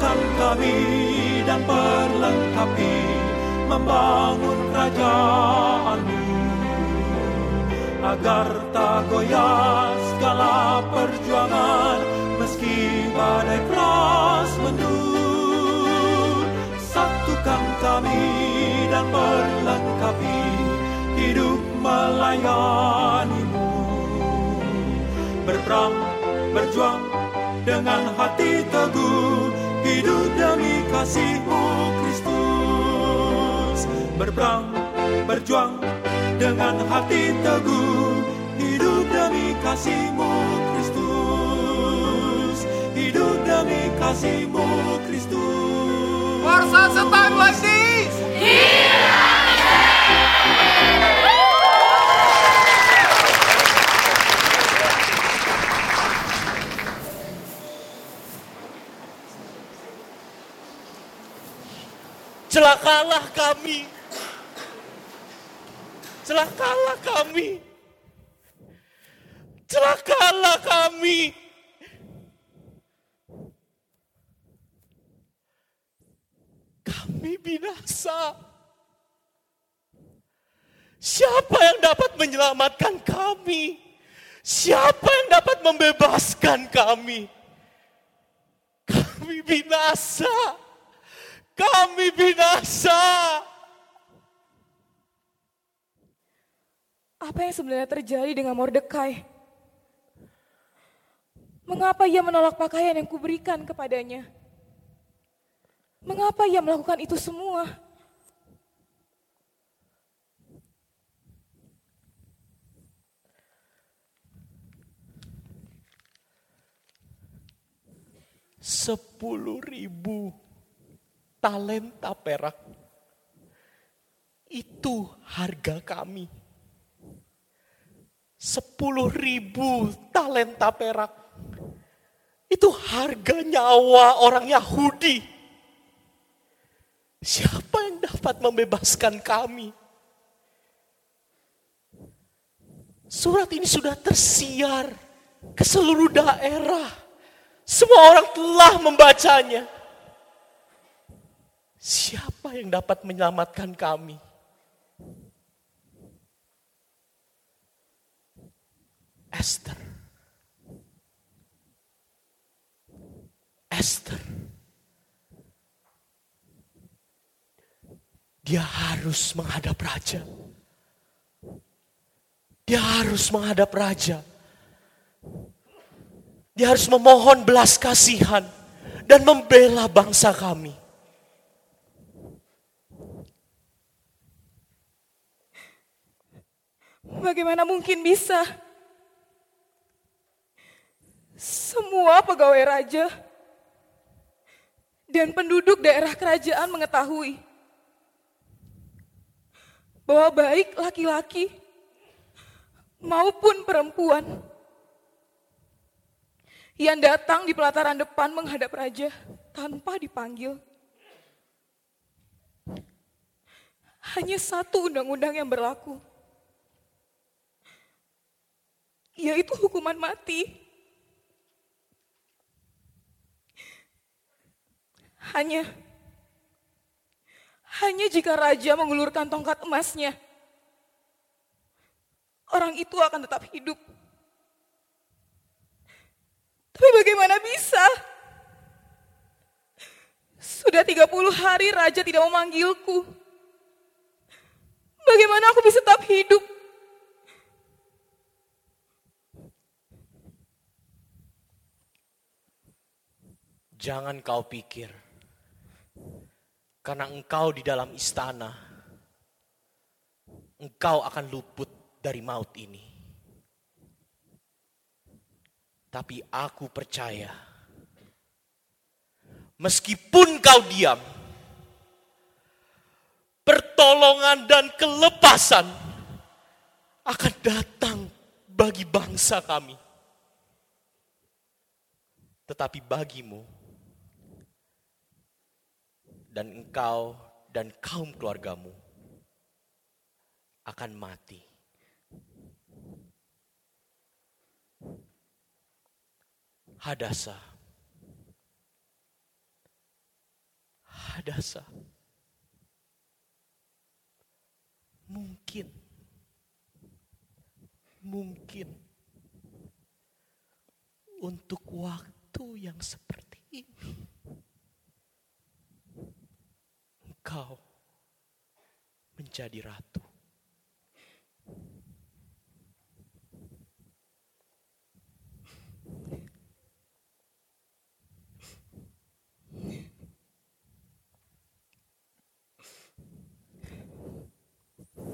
Satukan kami dan perlengkapi membangun kerajaanmu. Agar tak goyah segala perjuangan meski badai keras mendung satukan kami dan perlengkapi hidup melayanimu. Berperang berjuang dengan hati teguh hidup demi kasihmu Kristus. Berperang berjuang dengan hati teguh. Hidup demi kasihmu Kristus. Hidup demi kasihmu Kristus. Warsa setang lagi. Celakalah kami. Celakalah kami. Celakalah kami. Kami binasa. Siapa yang dapat menyelamatkan kami? Siapa yang dapat membebaskan kami? Kami binasa. Kami binasa. Apa yang sebenarnya terjadi dengan Mordekai? Mengapa ia menolak pakaian yang kuberikan kepadanya? Mengapa ia melakukan itu semua? Sepuluh ribu talenta perak. Itu harga kami. Sepuluh ribu talenta perak. Itu harga nyawa orang Yahudi. Siapa yang dapat membebaskan kami? Surat ini sudah tersiar ke seluruh daerah. Semua orang telah membacanya. Siapa yang dapat menyelamatkan kami? Esther. Esther. Dia harus menghadap raja. Dia harus menghadap raja. Dia harus memohon belas kasihan dan membela bangsa kami. Bagaimana mungkin bisa? Semua pegawai raja dan penduduk daerah kerajaan mengetahui bahwa baik laki-laki maupun perempuan yang datang di pelataran depan menghadap raja tanpa dipanggil. Hanya satu undang-undang yang berlaku, yaitu hukuman mati. Hanya hanya jika raja mengulurkan tongkat emasnya, orang itu akan tetap hidup. Tapi bagaimana bisa? Sudah 30 hari raja tidak memanggilku. Bagaimana aku bisa tetap hidup? Jangan kau pikir, karena engkau di dalam istana, engkau akan luput dari maut ini. Tapi aku percaya, meskipun kau diam, pertolongan dan kelepasan akan datang bagi bangsa kami. Tetapi bagimu, dan engkau dan kaum keluargamu akan mati. Hadasa, Hadasa. Mungkin, mungkin untuk waktu yang seperti ini, engkau menjadi ratu.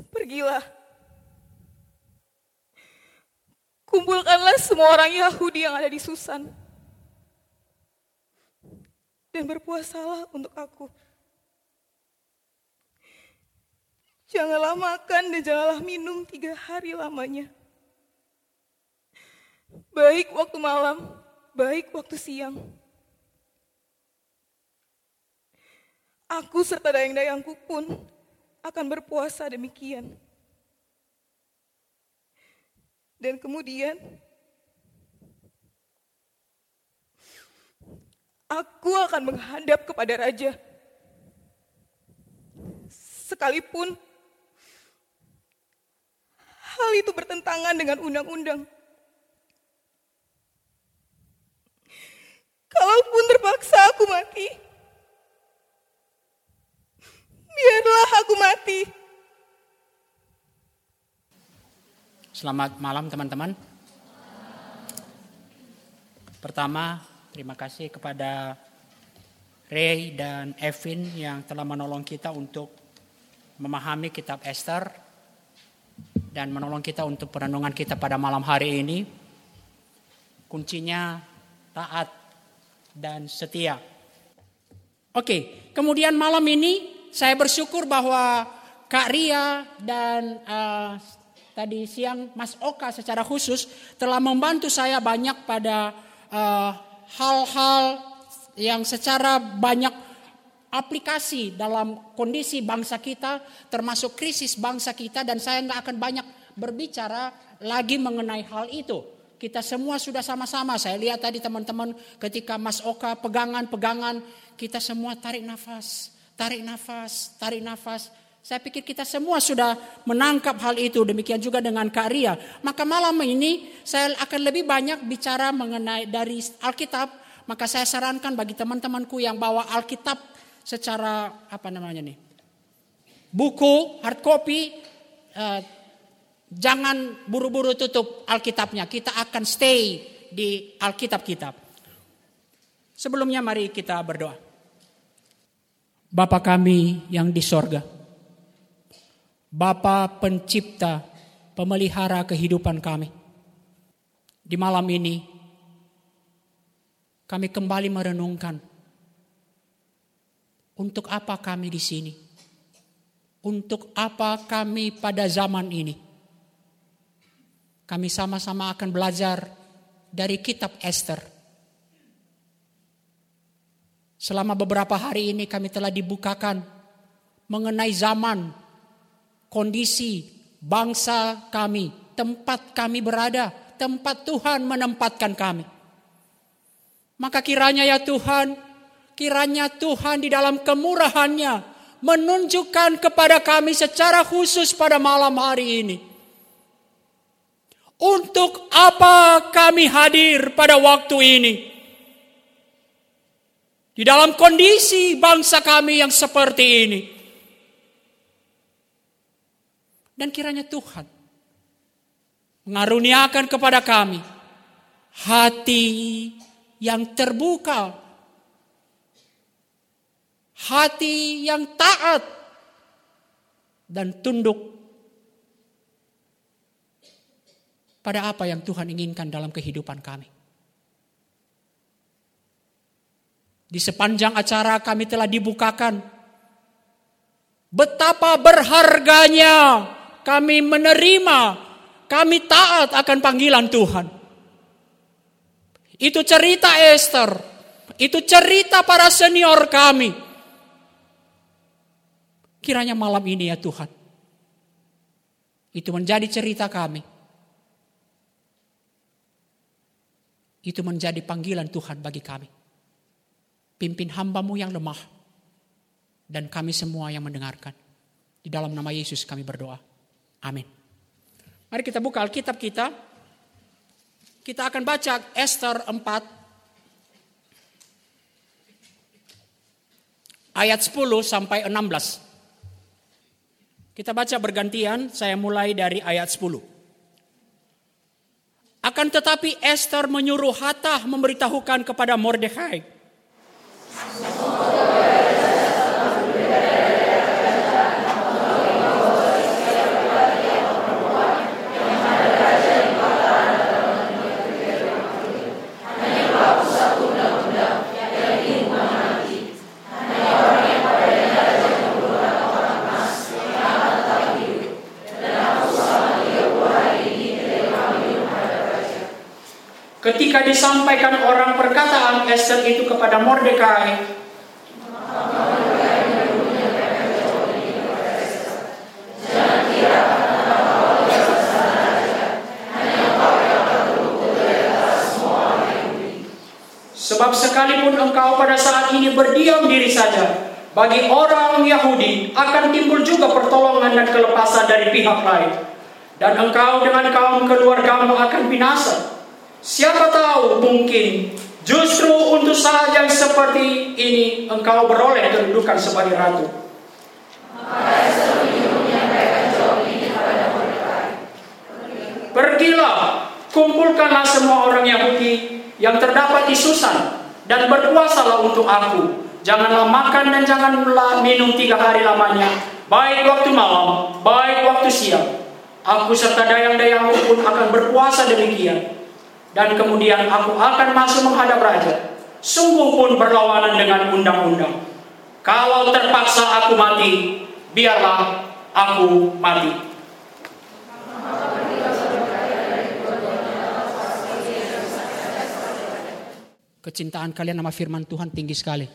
Pergilah. Kumpulkanlah semua orang Yahudi yang ada di Susan. Dan berpuasalah untuk aku. Janganlah makan dan janganlah minum tiga hari lamanya. Baik waktu malam, baik waktu siang. Aku serta dayang-dayangku pun akan berpuasa demikian. Dan kemudian aku akan menghadap kepada raja. Sekalipun hal itu bertentangan dengan undang-undang. Kalaupun terpaksa aku mati, biarlah aku mati. Selamat malam teman-teman. Pertama, terima kasih kepada Ray dan Evin yang telah menolong kita untuk memahami kitab Esther dan menolong kita untuk perenungan kita pada malam hari ini. Kuncinya taat dan setia. Oke, kemudian malam ini saya bersyukur bahwa Kak Ria dan uh, tadi siang Mas Oka secara khusus telah membantu saya banyak pada eh, hal-hal uh, yang secara banyak aplikasi dalam kondisi bangsa kita, termasuk krisis bangsa kita, dan saya nggak akan banyak berbicara lagi mengenai hal itu. Kita semua sudah sama-sama. Saya lihat tadi teman-teman ketika Mas Oka pegangan-pegangan, kita semua tarik nafas, tarik nafas, tarik nafas. Saya pikir kita semua sudah menangkap hal itu. Demikian juga dengan Kak Ria. Maka malam ini saya akan lebih banyak bicara mengenai dari Alkitab. Maka saya sarankan bagi teman-temanku yang bawa Alkitab secara apa namanya nih? Buku, hard copy, uh, jangan buru-buru tutup Alkitabnya. Kita akan stay di Alkitab kita. Sebelumnya mari kita berdoa. Bapa kami yang di sorga. Bapa pencipta, pemelihara kehidupan kami. Di malam ini, kami kembali merenungkan untuk apa kami di sini? Untuk apa kami pada zaman ini? Kami sama-sama akan belajar dari kitab Esther. Selama beberapa hari ini kami telah dibukakan mengenai zaman, kondisi, bangsa kami, tempat kami berada, tempat Tuhan menempatkan kami. Maka kiranya ya Tuhan, Kiranya Tuhan di dalam kemurahannya menunjukkan kepada kami secara khusus pada malam hari ini. Untuk apa kami hadir pada waktu ini? Di dalam kondisi bangsa kami yang seperti ini. Dan kiranya Tuhan mengaruniakan kepada kami hati yang terbuka hati yang taat dan tunduk pada apa yang Tuhan inginkan dalam kehidupan kami. Di sepanjang acara kami telah dibukakan betapa berharganya kami menerima, kami taat akan panggilan Tuhan. Itu cerita Esther, itu cerita para senior kami. Kiranya malam ini ya Tuhan. Itu menjadi cerita kami. Itu menjadi panggilan Tuhan bagi kami. Pimpin hambamu yang lemah. dan kami semua yang mendengarkan. Di dalam nama Yesus kami berdoa. Amin. Mari kita buka Alkitab kita. Kita akan baca Esther 4 ayat 10 sampai 16. Kita baca bergantian, saya mulai dari ayat 10. Akan tetapi Esther menyuruh Hattah memberitahukan kepada Mordekai Ketika disampaikan orang perkataan Esther itu kepada Mordekai, Sebab sekalipun engkau pada saat ini berdiam diri saja, bagi orang Yahudi akan timbul juga pertolongan dan kelepasan dari pihak lain. Dan engkau dengan kaum keluargamu akan binasa. Siapa tahu mungkin justru untuk saat yang seperti ini engkau beroleh kedudukan sebagai ratu. Pergilah, kumpulkanlah semua orang Yahudi yang terdapat di Susan dan berpuasalah untuk aku. Janganlah makan dan janganlah minum tiga hari lamanya, baik waktu malam, baik waktu siang. Aku serta dayang-dayangku pun akan berpuasa demikian dan kemudian aku akan masuk menghadap raja. Sungguh pun berlawanan dengan undang-undang. Kalau terpaksa aku mati, biarlah aku mati. Kecintaan kalian sama firman Tuhan tinggi sekali.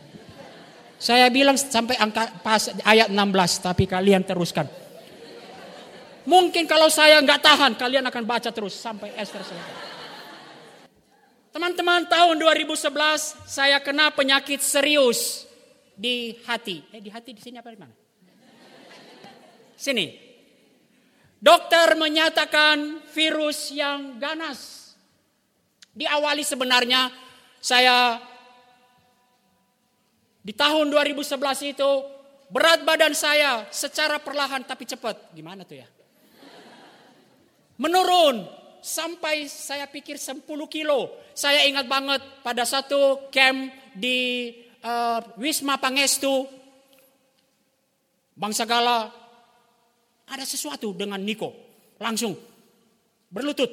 Saya bilang sampai angka pas ayat 16, tapi kalian teruskan. Mungkin kalau saya nggak tahan, kalian akan baca terus sampai Esther selesai. Teman-teman tahun 2011 saya kena penyakit serius di hati. Eh di hati di sini apa di mana? Sini. Dokter menyatakan virus yang ganas. Diawali sebenarnya saya di tahun 2011 itu berat badan saya secara perlahan tapi cepat. Gimana tuh ya? Menurun sampai saya pikir 10 kilo. Saya ingat banget pada satu camp di uh, Wisma Pangestu, Bangsa Gala, ada sesuatu dengan Niko. Langsung berlutut.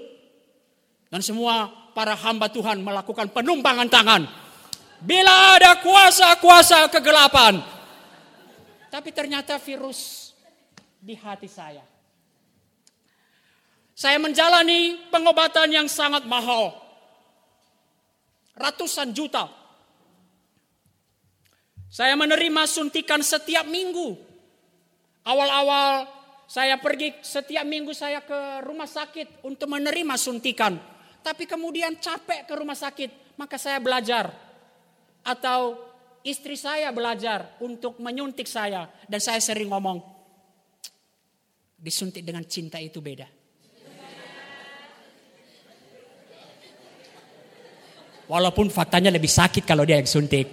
Dan semua para hamba Tuhan melakukan penumpangan tangan. Bila ada kuasa-kuasa kegelapan. Tapi ternyata virus di hati saya saya menjalani pengobatan yang sangat mahal. Ratusan juta. Saya menerima suntikan setiap minggu. Awal-awal saya pergi setiap minggu saya ke rumah sakit untuk menerima suntikan. Tapi kemudian capek ke rumah sakit, maka saya belajar. Atau istri saya belajar untuk menyuntik saya. Dan saya sering ngomong, disuntik dengan cinta itu beda. Walaupun faktanya lebih sakit kalau dia yang suntik.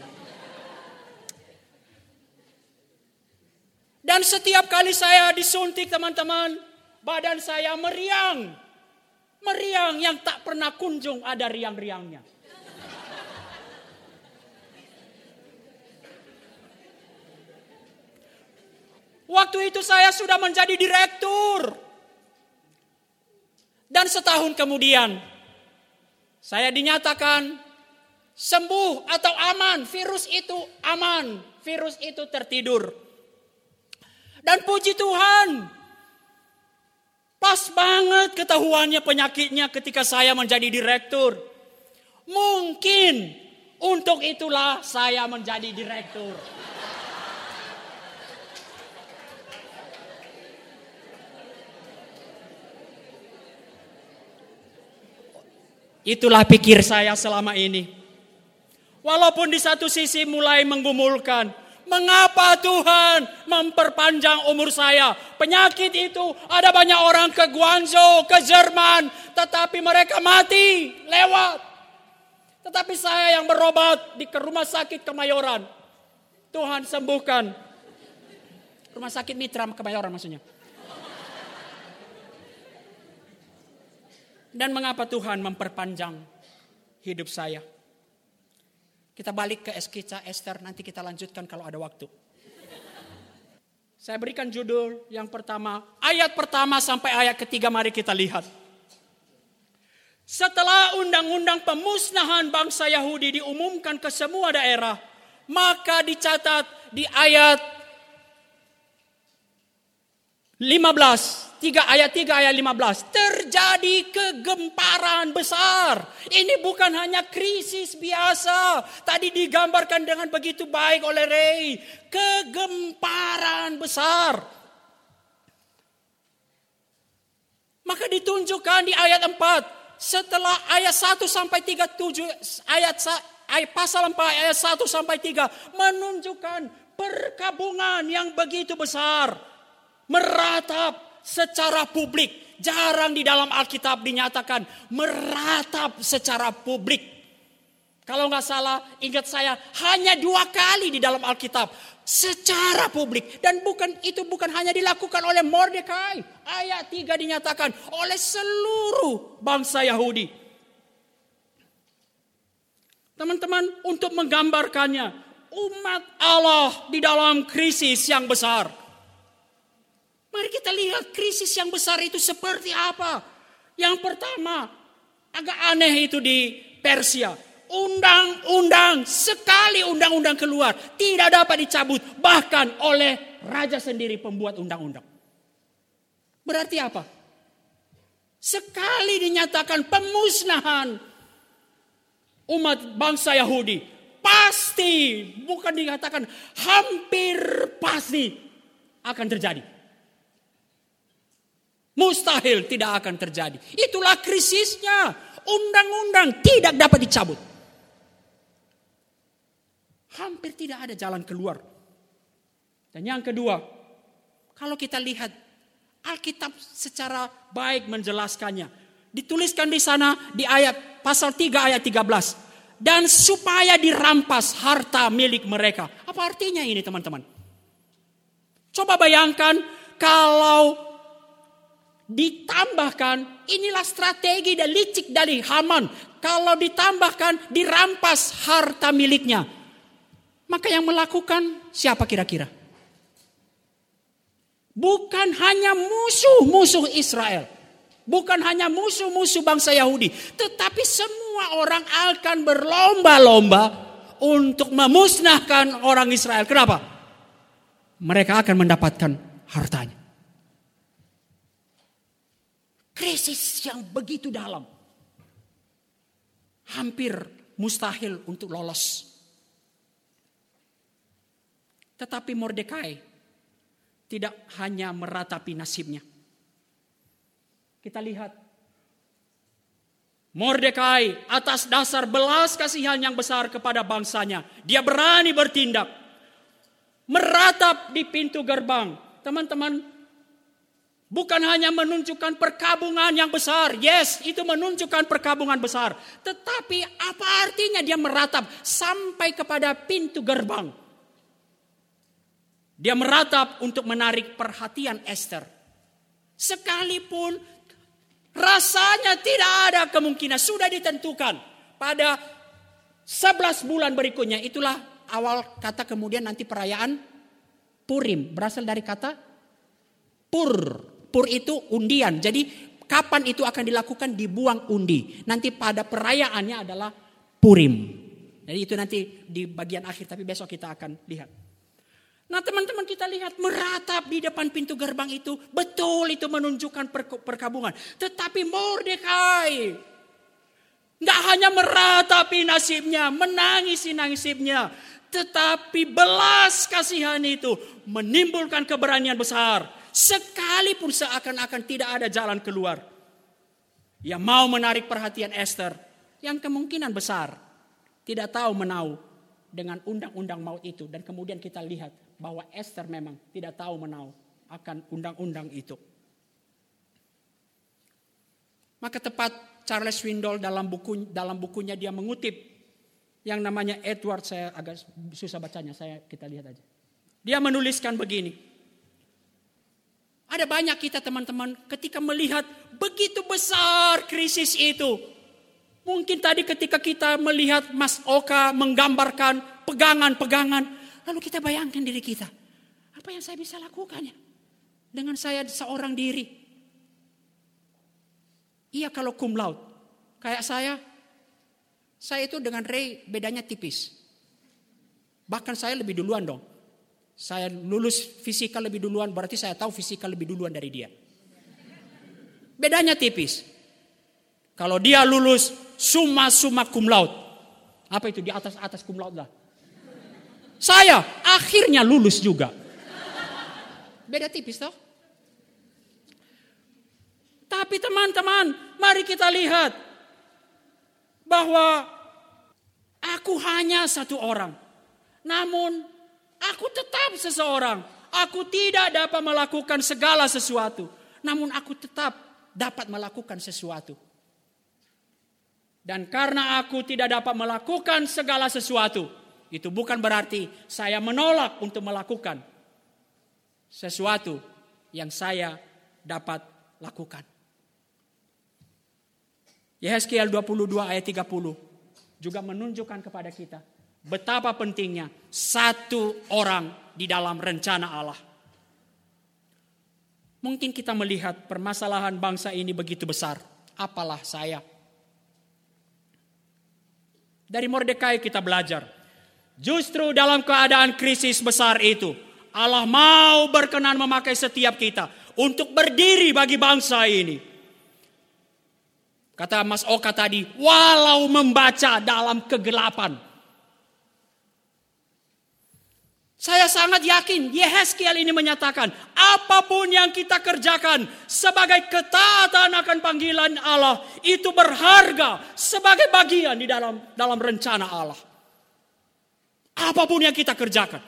Dan setiap kali saya disuntik teman-teman, badan saya meriang. Meriang yang tak pernah kunjung ada riang-riangnya. Waktu itu saya sudah menjadi direktur. Dan setahun kemudian, saya dinyatakan sembuh atau aman. Virus itu aman. Virus itu tertidur. Dan puji Tuhan. Pas banget ketahuannya penyakitnya ketika saya menjadi direktur. Mungkin untuk itulah saya menjadi direktur. Itulah pikir saya selama ini. Walaupun di satu sisi mulai menggumulkan, Mengapa Tuhan memperpanjang umur saya? Penyakit itu ada banyak orang ke Guangzhou, ke Jerman, tetapi mereka mati lewat. Tetapi saya yang berobat di rumah sakit Kemayoran. Tuhan sembuhkan. Rumah sakit Mitra Kemayoran maksudnya. Dan mengapa Tuhan memperpanjang hidup saya? Kita balik ke Eskisa Esther, nanti kita lanjutkan kalau ada waktu. Saya berikan judul yang pertama, ayat pertama sampai ayat ketiga mari kita lihat. Setelah undang-undang pemusnahan bangsa Yahudi diumumkan ke semua daerah, maka dicatat di ayat 15, 3 ayat 3 ayat 15 terjadi kegemparan besar. Ini bukan hanya krisis biasa. Tadi digambarkan dengan begitu baik oleh Ray. Kegemparan besar. Maka ditunjukkan di ayat 4 setelah ayat 1 sampai 3 7 ayat ayat pasal 4 ayat 1 sampai 3 menunjukkan perkabungan yang begitu besar meratap secara publik. Jarang di dalam Alkitab dinyatakan meratap secara publik. Kalau nggak salah, ingat saya hanya dua kali di dalam Alkitab secara publik dan bukan itu bukan hanya dilakukan oleh Mordekai. Ayat 3 dinyatakan oleh seluruh bangsa Yahudi. Teman-teman, untuk menggambarkannya, umat Allah di dalam krisis yang besar Mari kita lihat krisis yang besar itu seperti apa. Yang pertama, agak aneh itu di Persia. Undang-undang, sekali undang-undang keluar, tidak dapat dicabut. Bahkan oleh raja sendiri pembuat undang-undang. Berarti apa? Sekali dinyatakan pemusnahan umat bangsa Yahudi. Pasti, bukan dikatakan hampir pasti akan terjadi. Mustahil tidak akan terjadi. Itulah krisisnya. Undang-undang tidak dapat dicabut. Hampir tidak ada jalan keluar. Dan yang kedua, kalau kita lihat Alkitab secara baik menjelaskannya. Dituliskan di sana di ayat pasal 3 ayat 13. Dan supaya dirampas harta milik mereka. Apa artinya ini teman-teman? Coba bayangkan kalau Ditambahkan inilah strategi dan licik dari Haman. Kalau ditambahkan dirampas harta miliknya. Maka yang melakukan siapa kira-kira? Bukan hanya musuh-musuh Israel. Bukan hanya musuh-musuh bangsa Yahudi. Tetapi semua orang akan berlomba-lomba untuk memusnahkan orang Israel. Kenapa? Mereka akan mendapatkan hartanya. Krisis yang begitu dalam. Hampir mustahil untuk lolos. Tetapi Mordekai tidak hanya meratapi nasibnya. Kita lihat Mordekai atas dasar belas kasihan yang besar kepada bangsanya. Dia berani bertindak. Meratap di pintu gerbang. Teman-teman Bukan hanya menunjukkan perkabungan yang besar. Yes, itu menunjukkan perkabungan besar. Tetapi apa artinya dia meratap sampai kepada pintu gerbang? Dia meratap untuk menarik perhatian Esther. Sekalipun rasanya tidak ada kemungkinan. Sudah ditentukan pada 11 bulan berikutnya. Itulah awal kata kemudian nanti perayaan Purim. Berasal dari kata Pur Pur itu undian. Jadi kapan itu akan dilakukan dibuang undi. Nanti pada perayaannya adalah Purim. Jadi itu nanti di bagian akhir tapi besok kita akan lihat. Nah teman-teman kita lihat meratap di depan pintu gerbang itu. Betul itu menunjukkan perkabungan. Tetapi Mordekai. Nggak hanya meratapi nasibnya, menangisi nasibnya. Tetapi belas kasihan itu menimbulkan keberanian besar Sekalipun seakan-akan tidak ada jalan keluar. Yang mau menarik perhatian Esther. Yang kemungkinan besar. Tidak tahu menau dengan undang-undang maut itu. Dan kemudian kita lihat bahwa Esther memang tidak tahu menau akan undang-undang itu. Maka tepat Charles Swindoll dalam buku dalam bukunya dia mengutip yang namanya Edward saya agak susah bacanya saya kita lihat aja. Dia menuliskan begini. Ada banyak kita teman-teman ketika melihat begitu besar krisis itu. Mungkin tadi ketika kita melihat Mas Oka menggambarkan pegangan-pegangan. Lalu kita bayangkan diri kita. Apa yang saya bisa lakukannya? Dengan saya seorang diri. Iya kalau cum laude. Kayak saya. Saya itu dengan Ray bedanya tipis. Bahkan saya lebih duluan dong. Saya lulus fisika lebih duluan berarti saya tahu fisika lebih duluan dari dia. Bedanya tipis. Kalau dia lulus summa summa cum laude. Apa itu di atas atas cum laude lah. Saya akhirnya lulus juga. Beda tipis toh. Tapi teman-teman, mari kita lihat bahwa aku hanya satu orang. Namun Aku tetap seseorang. Aku tidak dapat melakukan segala sesuatu. Namun aku tetap dapat melakukan sesuatu. Dan karena aku tidak dapat melakukan segala sesuatu, itu bukan berarti saya menolak untuk melakukan sesuatu yang saya dapat lakukan. Yehezkiel 22 ayat 30 juga menunjukkan kepada kita betapa pentingnya satu orang di dalam rencana Allah. Mungkin kita melihat permasalahan bangsa ini begitu besar. Apalah saya? Dari Mordekai kita belajar. Justru dalam keadaan krisis besar itu, Allah mau berkenan memakai setiap kita untuk berdiri bagi bangsa ini. Kata Mas Oka tadi, walau membaca dalam kegelapan, Saya sangat yakin Yehezkiel ini menyatakan apa pun yang kita kerjakan sebagai ketaatan akan panggilan Allah itu berharga sebagai bagian di dalam dalam rencana Allah. Apa pun yang kita kerjakan.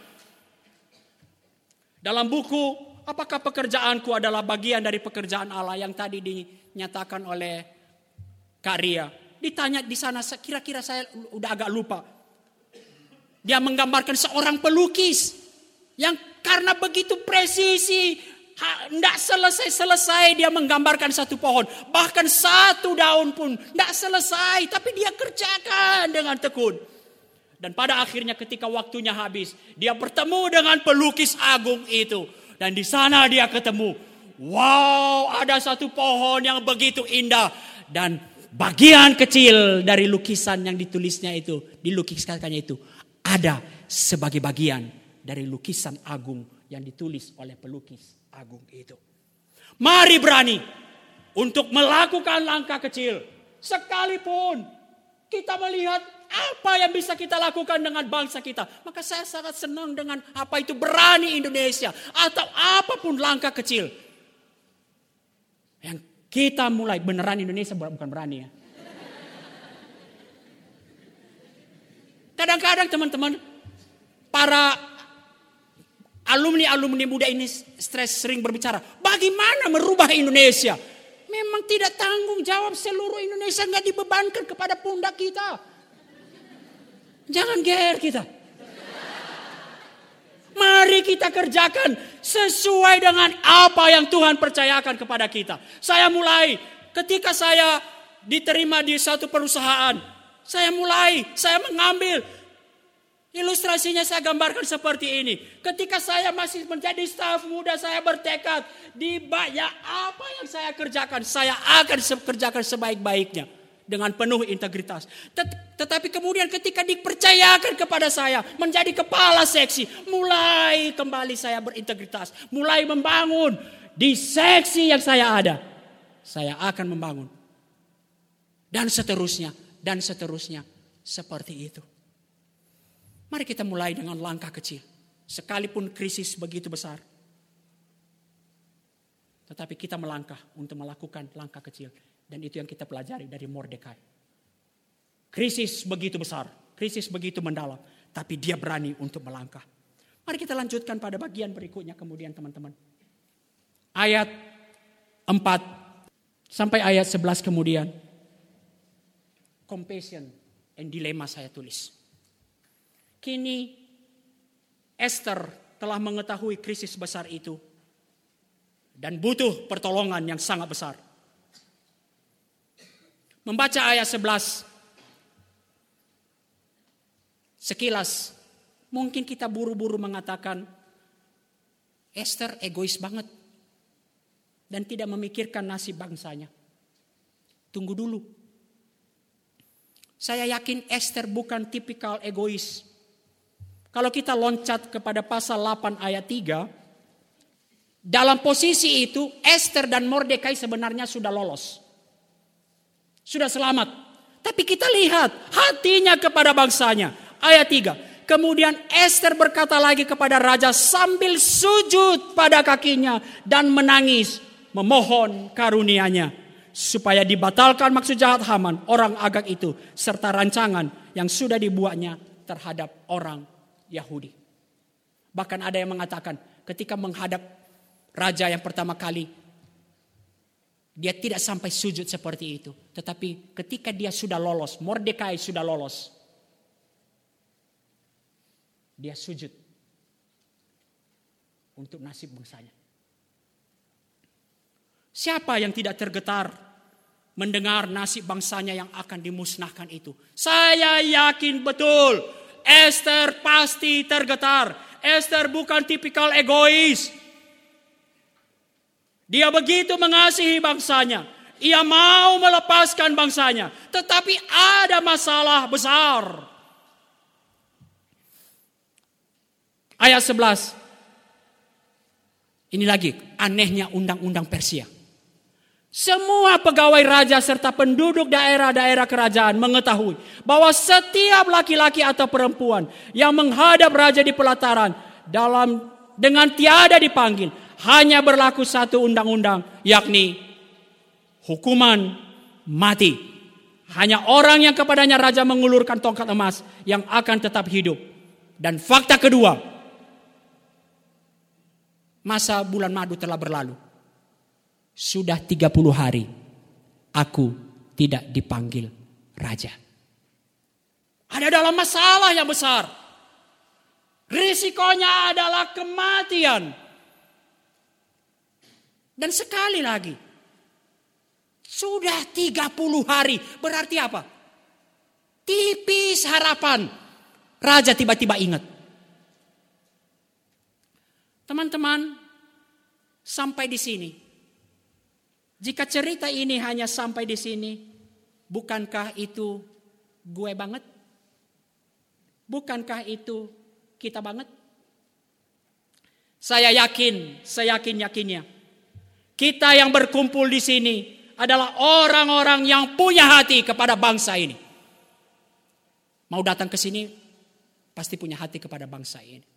Dalam buku apakah pekerjaanku adalah bagian dari pekerjaan Allah yang tadi dinyatakan oleh Karya. Ditanya di sana kira-kira saya udah agak lupa dia menggambarkan seorang pelukis yang karena begitu presisi, tidak selesai-selesai dia menggambarkan satu pohon. Bahkan satu daun pun tidak selesai, tapi dia kerjakan dengan tekun. Dan pada akhirnya ketika waktunya habis, dia bertemu dengan pelukis agung itu. Dan di sana dia ketemu, wow ada satu pohon yang begitu indah. Dan bagian kecil dari lukisan yang ditulisnya itu, dilukiskannya itu ada sebagai bagian dari lukisan agung yang ditulis oleh pelukis agung itu. Mari berani untuk melakukan langkah kecil. Sekalipun kita melihat apa yang bisa kita lakukan dengan bangsa kita. Maka saya sangat senang dengan apa itu berani Indonesia. Atau apa pun langkah kecil. Yang kita mulai beneran Indonesia bukan berani ya. Kadang-kadang teman-teman, para alumni-alumni muda ini stres sering berbicara, bagaimana merubah Indonesia? Memang tidak tanggung jawab seluruh Indonesia nggak dibebankan kepada pundak kita. Jangan ger kita. Mari kita kerjakan sesuai dengan apa yang Tuhan percayakan kepada kita. Saya mulai ketika saya diterima di satu perusahaan, saya mulai, saya mengambil. Ilustrasinya saya gambarkan seperti ini. Ketika saya masih menjadi staf muda, saya bertekad. Di banyak apa yang saya kerjakan, saya akan kerjakan sebaik-baiknya. Dengan penuh integritas. Tet tetapi kemudian ketika dipercayakan kepada saya menjadi kepala seksi. Mulai kembali saya berintegritas. Mulai membangun di seksi yang saya ada. Saya akan membangun. Dan seterusnya dan seterusnya seperti itu. Mari kita mulai dengan langkah kecil. Sekalipun krisis begitu besar. Tetapi kita melangkah untuk melakukan langkah kecil. Dan itu yang kita pelajari dari Mordekai. Krisis begitu besar, krisis begitu mendalam. tetapi dia berani untuk melangkah. Mari kita lanjutkan pada bagian berikutnya kemudian teman-teman. Ayat 4 sampai ayat 11 kemudian. Compassion and dilema saya tulis. Kini Esther telah mengetahui krisis besar itu dan butuh pertolongan yang sangat besar. Membaca ayat 11 sekilas mungkin kita buru-buru mengatakan Esther egois banget dan tidak memikirkan nasib bangsanya. Tunggu dulu. Saya yakin Esther bukan tipikal egois. Kalau kita loncat kepada pasal 8 ayat 3, dalam posisi itu Esther dan Mordekai sebenarnya sudah lolos. Sudah selamat. Tapi kita lihat hatinya kepada bangsanya. Ayat 3. Kemudian Esther berkata lagi kepada raja sambil sujud pada kakinya dan menangis memohon karunianya supaya dibatalkan maksud jahat Haman, orang agak itu, serta rancangan yang sudah dibuatnya terhadap orang Yahudi. Bahkan ada yang mengatakan ketika menghadap raja yang pertama kali, dia tidak sampai sujud seperti itu. Tetapi ketika dia sudah lolos, Mordekai sudah lolos, dia sujud untuk nasib bangsanya. Siapa yang tidak tergetar mendengar nasib bangsanya yang akan dimusnahkan itu. Saya yakin betul Esther pasti tergetar. Esther bukan tipikal egois. Dia begitu mengasihi bangsanya. Ia mau melepaskan bangsanya. Tetapi ada masalah besar. Ayat 11. Ini lagi anehnya undang-undang Persia. Semua pegawai raja serta penduduk daerah-daerah kerajaan mengetahui bahwa setiap laki-laki atau perempuan yang menghadap raja di pelataran dalam dengan tiada dipanggil hanya berlaku satu undang-undang yakni hukuman mati. Hanya orang yang kepadanya raja mengulurkan tongkat emas yang akan tetap hidup. Dan fakta kedua, masa bulan madu telah berlalu sudah 30 hari aku tidak dipanggil raja. Ada dalam masalah yang besar. Risikonya adalah kematian. Dan sekali lagi, sudah 30 hari. Berarti apa? Tipis harapan. Raja tiba-tiba ingat. Teman-teman, sampai di sini jika cerita ini hanya sampai di sini, bukankah itu gue banget? Bukankah itu kita banget? Saya yakin, saya yakin yakinnya. Kita yang berkumpul di sini adalah orang-orang yang punya hati kepada bangsa ini. Mau datang ke sini pasti punya hati kepada bangsa ini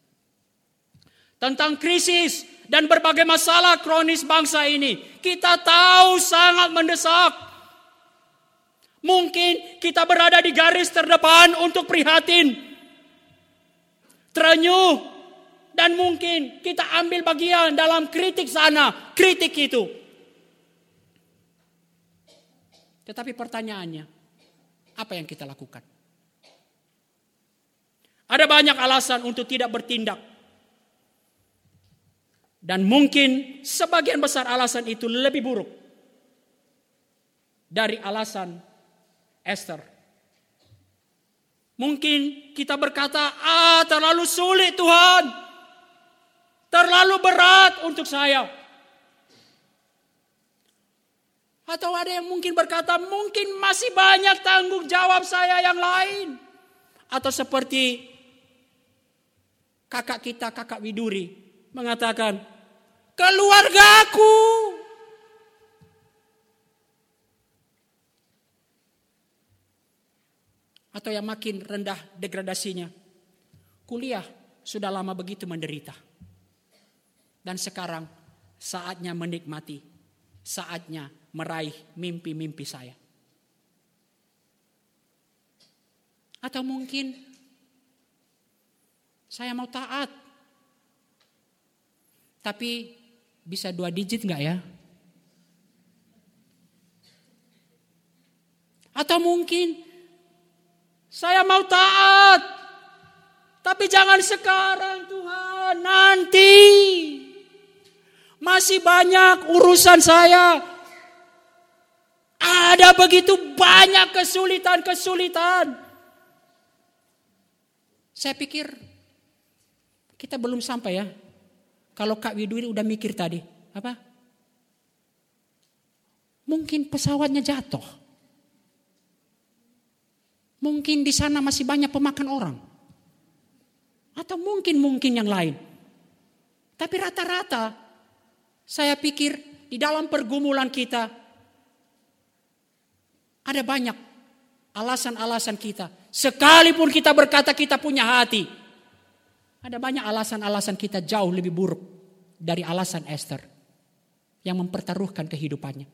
tentang krisis dan berbagai masalah kronis bangsa ini. Kita tahu sangat mendesak. Mungkin kita berada di garis terdepan untuk prihatin, terenyuh, dan mungkin kita ambil bagian dalam kritik sana, kritik itu. Tetapi pertanyaannya, apa yang kita lakukan? Ada banyak alasan untuk tidak bertindak dan mungkin sebagian besar alasan itu lebih buruk dari alasan Esther. Mungkin kita berkata, ah terlalu sulit Tuhan. Terlalu berat untuk saya. Atau ada yang mungkin berkata, mungkin masih banyak tanggung jawab saya yang lain. Atau seperti kakak kita, kakak Widuri, mengatakan, keluargaku. Atau yang makin rendah degradasinya. Kuliah sudah lama begitu menderita. Dan sekarang saatnya menikmati. Saatnya meraih mimpi-mimpi saya. Atau mungkin Saya mau taat. Tapi bisa dua digit nggak ya? Atau mungkin saya mau taat, tapi jangan sekarang Tuhan, nanti masih banyak urusan saya. Ada begitu banyak kesulitan-kesulitan. Saya pikir kita belum sampai ya. Kalau Kak Widuri udah mikir tadi, apa? Mungkin pesawatnya jatuh. Mungkin di sana masih banyak pemakan orang. Atau mungkin-mungkin yang lain. Tapi rata-rata saya pikir di dalam pergumulan kita ada banyak alasan-alasan kita. Sekalipun kita berkata kita punya hati. Ada banyak alasan-alasan kita jauh lebih buruk dari alasan Esther. Yang mempertaruhkan kehidupannya.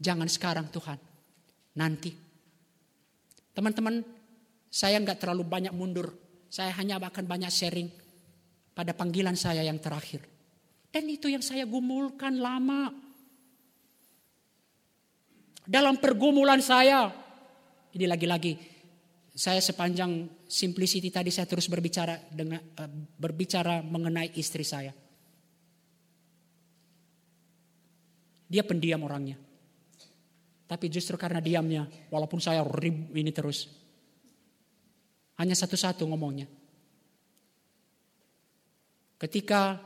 Jangan sekarang Tuhan. Nanti. Teman-teman, saya nggak terlalu banyak mundur. Saya hanya akan banyak sharing pada panggilan saya yang terakhir. Dan itu yang saya gumulkan lama. Dalam pergumulan saya, ini lagi-lagi saya sepanjang simplicity tadi saya terus berbicara dengan uh, berbicara mengenai istri saya. Dia pendiam orangnya. Tapi justru karena diamnya, walaupun saya rib ini terus. Hanya satu-satu ngomongnya. Ketika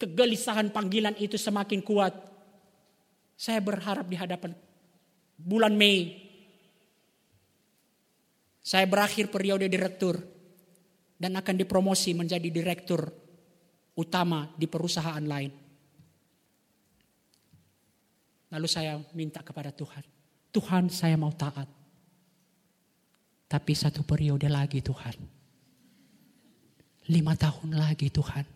kegelisahan panggilan itu semakin kuat, saya berharap di hadapan bulan Mei. Saya berakhir periode direktur dan akan dipromosi menjadi direktur utama di perusahaan lain. Lalu saya minta kepada Tuhan. Tuhan saya mau taat. Tapi satu periode lagi Tuhan. Lima tahun lagi Tuhan.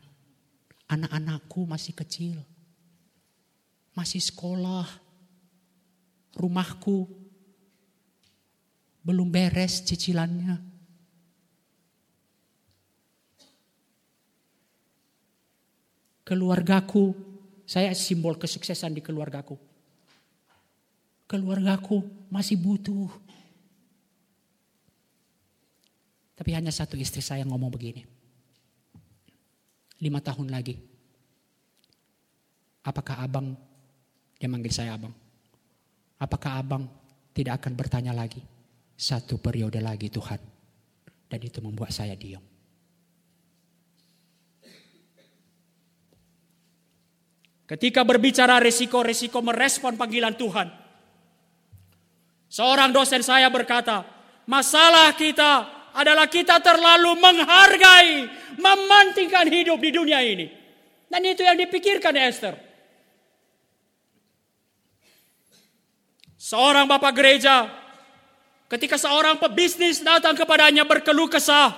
Anak-anakku masih kecil. Masih sekolah. Rumahku belum beres cicilannya. Keluargaku, saya simbol kesuksesan di keluargaku keluargaku masih butuh. Tapi hanya satu istri saya ngomong begini. Lima tahun lagi. Apakah abang, dia manggil saya abang. Apakah abang tidak akan bertanya lagi? Satu periode lagi Tuhan. Dan itu membuat saya diam. Ketika berbicara resiko-resiko merespon panggilan Tuhan. Seorang dosen saya berkata, masalah kita adalah kita terlalu menghargai, memantingkan hidup di dunia ini. Dan itu yang dipikirkan Esther. Seorang bapak gereja, ketika seorang pebisnis datang kepadanya berkeluh kesah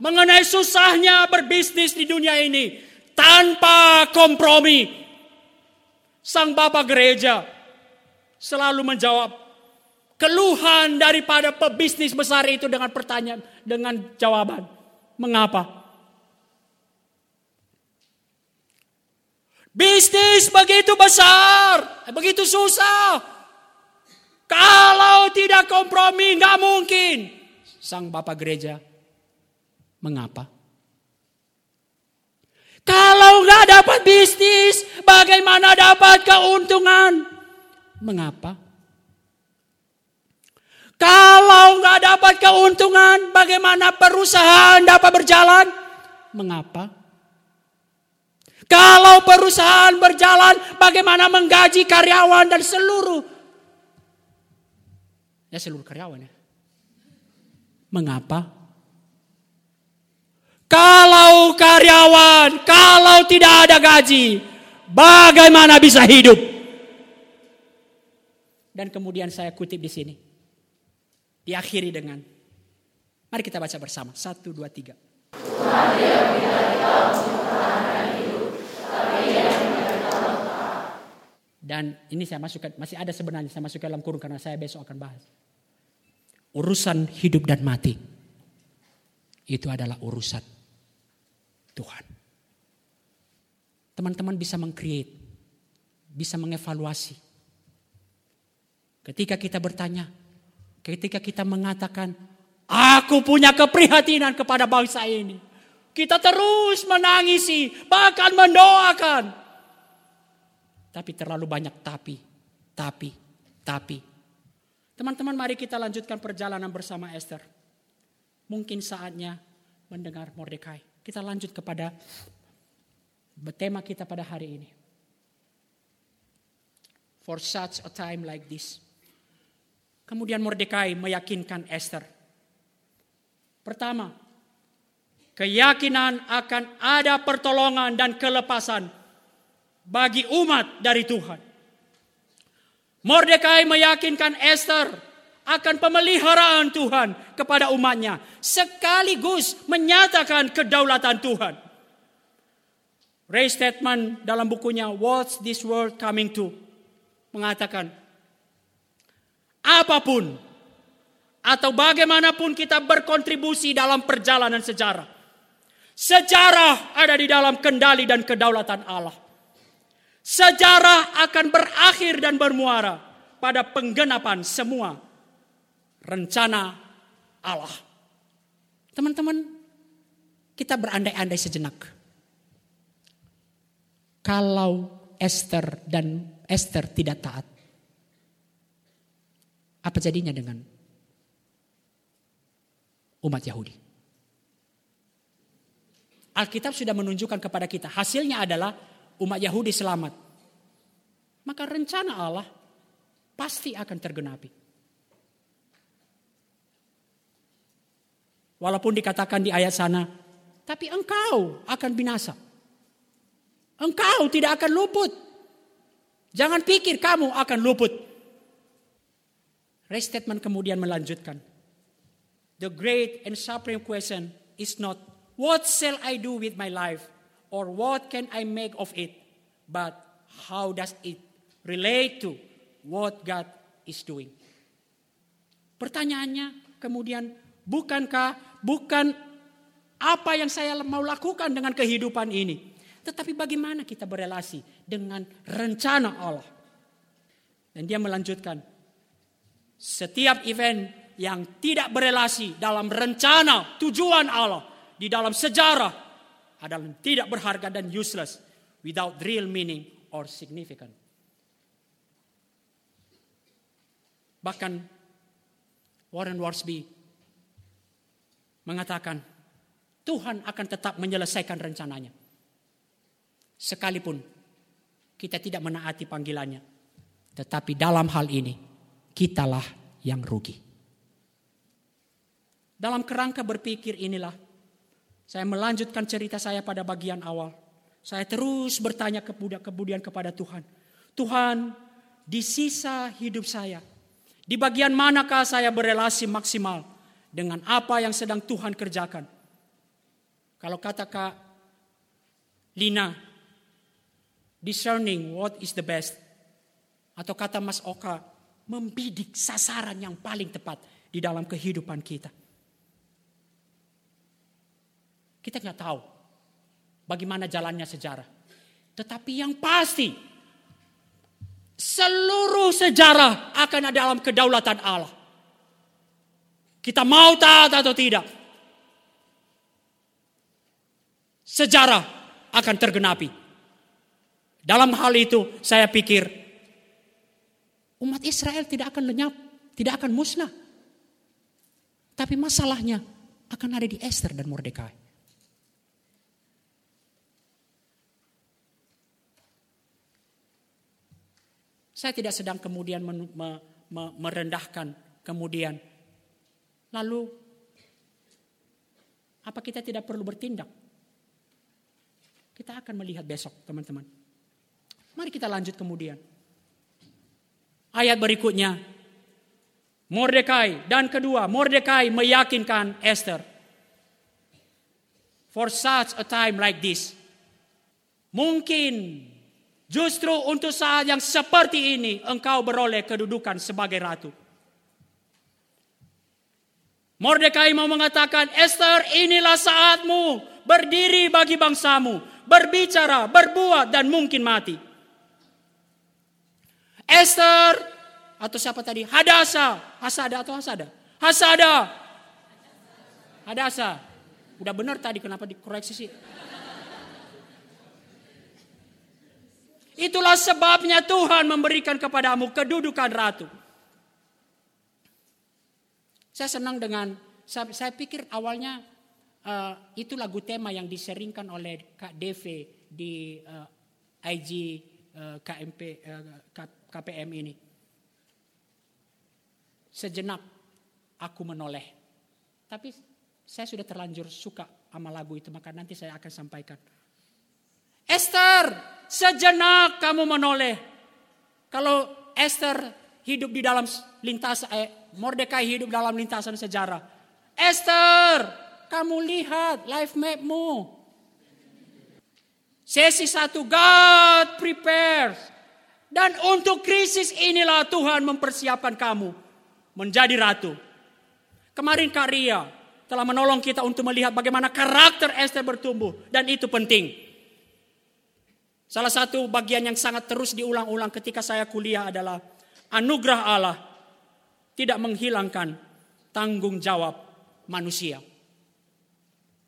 mengenai susahnya berbisnis di dunia ini tanpa kompromi. Sang bapak gereja selalu menjawab, keluhan daripada pebisnis besar itu dengan pertanyaan, dengan jawaban. Mengapa? Bisnis begitu besar, begitu susah. Kalau tidak kompromi nggak mungkin. Sang bapak gereja, mengapa? Kalau nggak dapat bisnis, bagaimana dapat keuntungan? Mengapa? Kalau nggak dapat keuntungan, bagaimana perusahaan dapat berjalan? Mengapa? Kalau perusahaan berjalan, bagaimana menggaji karyawan dan seluruh? Ya seluruh karyawan ya. Mengapa? Kalau karyawan, kalau tidak ada gaji, bagaimana bisa hidup? Dan kemudian saya kutip di sini. Diakhiri dengan, mari kita baca bersama. Satu, dua, tiga. Dan ini saya masukkan, masih ada sebenarnya saya masuk dalam kurung karena saya besok akan bahas. Urusan hidup dan mati itu adalah urusan Tuhan. Teman-teman bisa mengcreate, bisa mengevaluasi. Ketika kita bertanya, ketika kita mengatakan, aku punya keprihatinan kepada bangsa ini. Kita terus menangisi, bahkan mendoakan. Tapi terlalu banyak tapi, tapi, tapi. Teman-teman mari kita lanjutkan perjalanan bersama Esther. Mungkin saatnya mendengar Mordekai. Kita lanjut kepada tema kita pada hari ini. For such a time like this. Kemudian Mordekai meyakinkan Esther. Pertama, keyakinan akan ada pertolongan dan kelepasan bagi umat dari Tuhan. Mordekai meyakinkan Esther akan pemeliharaan Tuhan kepada umatnya sekaligus menyatakan kedaulatan Tuhan. Ray Statement dalam bukunya What's This World Coming To mengatakan apa pun atau bagaimanapun kita berkontribusi dalam perjalanan sejarah. Sejarah ada di dalam kendali dan kedaulatan Allah. Sejarah akan berakhir dan bermuara pada penggenapan semua rencana Allah. Teman-teman, kita berandai-andai sejenak. Kalau Esther dan Esther tidak taat, apa jadinya dengan umat Yahudi? Alkitab sudah menunjukkan kepada kita, hasilnya adalah umat Yahudi selamat. Maka rencana Allah pasti akan tergenapi. Walaupun dikatakan di ayat sana, tapi engkau akan binasa. Engkau tidak akan luput. Jangan pikir kamu akan luput. Restatement kemudian melanjutkan. The great and supreme question is not, what shall I do with my life? Or what can I make of it? But how does it relate to what God is doing? Pertanyaannya kemudian, bukankah bukan apa yang saya mau lakukan dengan kehidupan ini. Tetapi bagaimana kita berelasi dengan rencana Allah. Dan dia melanjutkan. Setiap event yang tidak berelasi dalam rencana tujuan Allah. Di dalam sejarah adalah tidak berharga dan useless. Without real meaning or significant. Bahkan Warren Worsby mengatakan Tuhan akan tetap menyelesaikan rencananya. Sekalipun kita tidak menaati panggilannya. Tetapi dalam hal ini kitalah yang rugi. Dalam kerangka berpikir inilah saya melanjutkan cerita saya pada bagian awal. Saya terus bertanya kemudian kepada Tuhan. Tuhan, di sisa hidup saya, di bagian manakah saya berelasi maksimal dengan apa yang sedang Tuhan kerjakan. Kalau kata Kak Lina, discerning what is the best. Atau kata Mas Oka, membidik sasaran yang paling tepat di dalam kehidupan kita. Kita nggak tahu bagaimana jalannya sejarah. Tetapi yang pasti, seluruh sejarah akan ada dalam kedaulatan Allah. Kita mau taat atau tidak. Sejarah akan tergenapi. Dalam hal itu saya pikir umat Israel tidak akan lenyap, tidak akan musnah. Tapi masalahnya akan ada di Esther dan Mordekai. Saya tidak sedang kemudian merendahkan kemudian Lalu, apa kita tidak perlu bertindak? Kita akan melihat besok, teman-teman. Mari kita lanjut kemudian. Ayat berikutnya. Mordekai dan kedua, Mordekai meyakinkan Esther. For such a time like this. Mungkin justru untuk saat yang seperti ini engkau beroleh kedudukan sebagai ratu. Mordekai mau mengatakan, Esther inilah saatmu berdiri bagi bangsamu, berbicara, berbuat dan mungkin mati. Esther atau siapa tadi? Hadasa, Hasada atau Hasada? Hasada. Hadasa. Udah benar tadi kenapa dikoreksi sih? Itulah sebabnya Tuhan memberikan kepadamu kedudukan ratu. Saya senang dengan, saya, saya pikir awalnya uh, itu lagu tema yang diseringkan oleh Kak DV di uh, IG uh, KMP uh, KPM ini. Sejenak aku menoleh. Tapi saya sudah terlanjur suka sama lagu itu, maka nanti saya akan sampaikan. Esther, sejenak kamu menoleh. Kalau Esther hidup di dalam lintas eh, Mordekai hidup dalam lintasan sejarah. Esther, kamu lihat life mapmu. Sesi satu, God prepares. Dan untuk krisis inilah Tuhan mempersiapkan kamu menjadi ratu. Kemarin Karya telah menolong kita untuk melihat bagaimana karakter Esther bertumbuh. Dan itu penting. Salah satu bagian yang sangat terus diulang-ulang ketika saya kuliah adalah anugerah Allah tidak menghilangkan tanggung jawab manusia.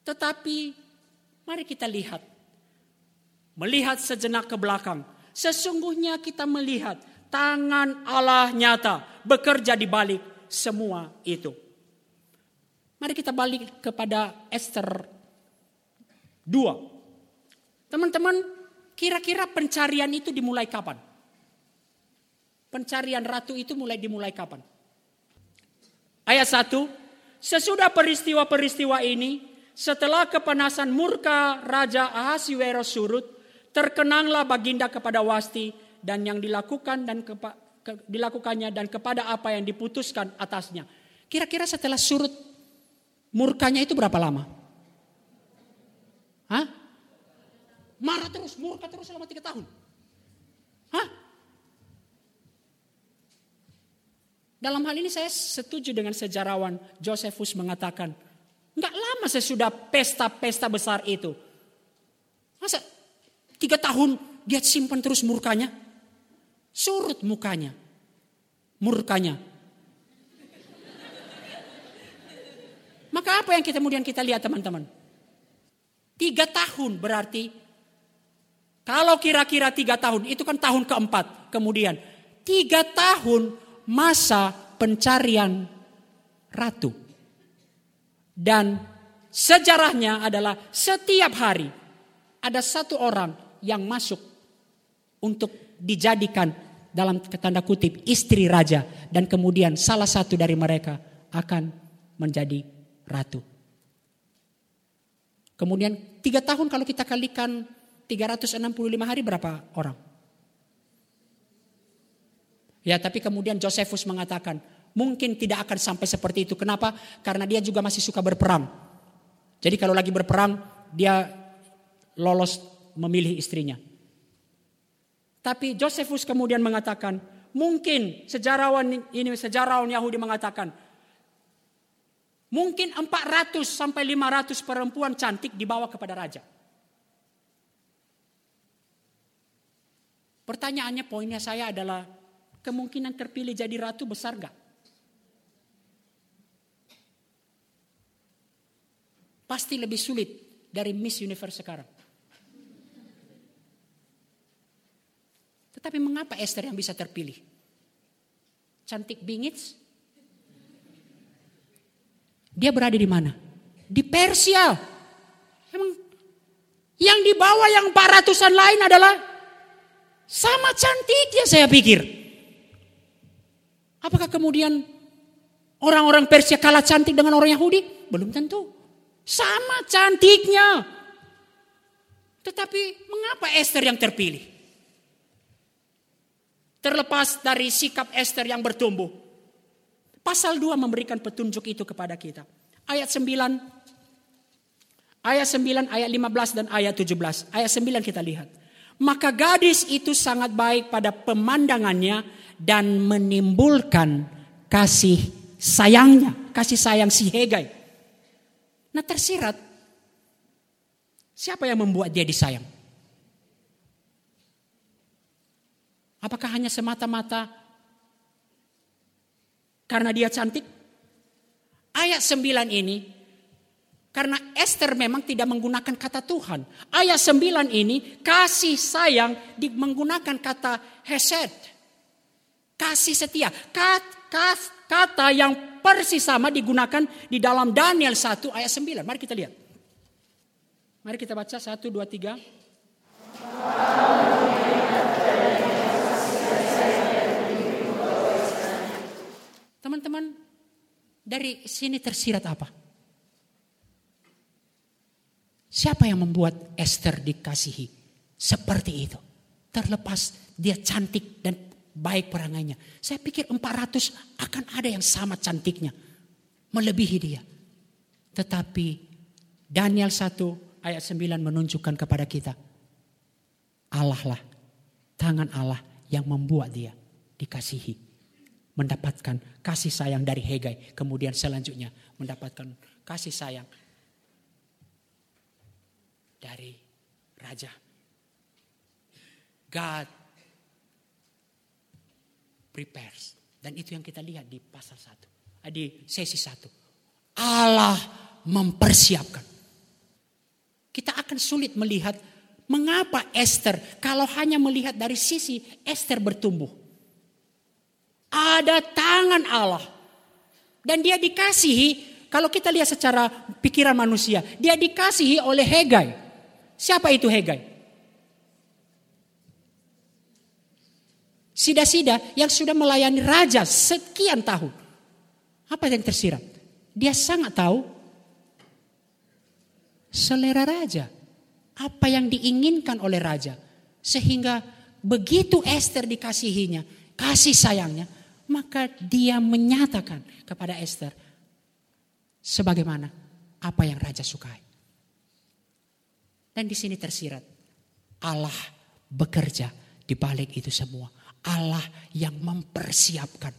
Tetapi mari kita lihat. Melihat sejenak ke belakang. Sesungguhnya kita melihat tangan Allah nyata bekerja di balik semua itu. Mari kita balik kepada Esther 2. Teman-teman, kira-kira pencarian itu dimulai kapan? Pencarian ratu itu mulai dimulai kapan? Ayat 1, sesudah peristiwa-peristiwa ini, setelah kepanasan murka Raja Ahasiweros surut, terkenanglah baginda kepada Wasti dan yang dilakukan dan kepa, ke, dilakukannya dan kepada apa yang diputuskan atasnya. Kira-kira setelah surut murkanya itu berapa lama? Hah? Marah terus, murka terus selama tiga tahun. Hah? Dalam hal ini saya setuju dengan sejarawan Josephus mengatakan, nggak lama sesudah pesta-pesta besar itu. Masa tiga tahun dia simpan terus murkanya? Surut mukanya. Murkanya. Maka apa yang kita kemudian kita lihat teman-teman? Tiga tahun berarti kalau kira-kira tiga tahun, itu kan tahun keempat. Kemudian tiga tahun masa pencarian ratu. Dan sejarahnya adalah setiap hari ada satu orang yang masuk untuk dijadikan dalam tanda kutip istri raja dan kemudian salah satu dari mereka akan menjadi ratu. Kemudian tiga tahun kalau kita kalikan 365 hari berapa orang? Ya, tapi kemudian Josephus mengatakan, mungkin tidak akan sampai seperti itu. Kenapa? Karena dia juga masih suka berperang. Jadi kalau lagi berperang, dia lolos memilih istrinya. Tapi Josephus kemudian mengatakan, mungkin sejarawan ini sejarawan Yahudi mengatakan, mungkin 400 sampai 500 perempuan cantik dibawa kepada raja. Pertanyaannya poinnya saya adalah kemungkinan terpilih jadi ratu besar gak? Pasti lebih sulit dari Miss Universe sekarang. Tetapi mengapa Esther yang bisa terpilih? Cantik bingit? Dia berada di mana? Di Persia. Emang yang dibawa yang 400-an lain adalah sama cantiknya saya pikir. Apakah kemudian orang-orang Persia kalah cantik dengan orang Yahudi? Belum tentu. Sama cantiknya. Tetapi mengapa Esther yang terpilih? Terlepas dari sikap Esther yang bertumbuh. Pasal 2 memberikan petunjuk itu kepada kita. Ayat 9 Ayat 9, ayat 15 dan ayat 17. Ayat 9 kita lihat. Maka gadis itu sangat baik pada pemandangannya dan menimbulkan kasih sayangnya, kasih sayang si Hegai. Nah tersirat, siapa yang membuat dia disayang? Apakah hanya semata-mata karena dia cantik? Ayat 9 ini, karena Esther memang tidak menggunakan kata Tuhan. Ayat 9 ini, kasih sayang menggunakan kata hesed. Kasih setia. Kata yang persis sama digunakan di dalam Daniel 1 ayat 9. Mari kita lihat. Mari kita baca 1, 2, 3. Teman-teman, dari sini tersirat apa? Siapa yang membuat Esther dikasihi seperti itu? Terlepas dia cantik dan baik perangainya. Saya pikir 400 akan ada yang sama cantiknya. Melebihi dia. Tetapi Daniel 1 ayat 9 menunjukkan kepada kita. Allah lah, tangan Allah yang membuat dia dikasihi. Mendapatkan kasih sayang dari Hegai. Kemudian selanjutnya mendapatkan kasih sayang dari Raja. God prepares. Dan itu yang kita lihat di pasal 1. Eh, di sesi 1. Allah mempersiapkan. Kita akan sulit melihat mengapa Esther kalau hanya melihat dari sisi Esther bertumbuh. Ada tangan Allah. Dan dia dikasihi, kalau kita lihat secara pikiran manusia, dia dikasihi oleh Hegai. Siapa itu Hegai? Sida-sida yang sudah melayani raja sekian tahun. Apa yang tersirat? Dia sangat tahu selera raja. Apa yang diinginkan oleh raja. Sehingga begitu Esther dikasihinya, kasih sayangnya, maka dia menyatakan kepada Esther sebagaimana apa yang raja sukai. Dan di sini tersirat Allah bekerja di balik itu semua. Allah yang mempersiapkan.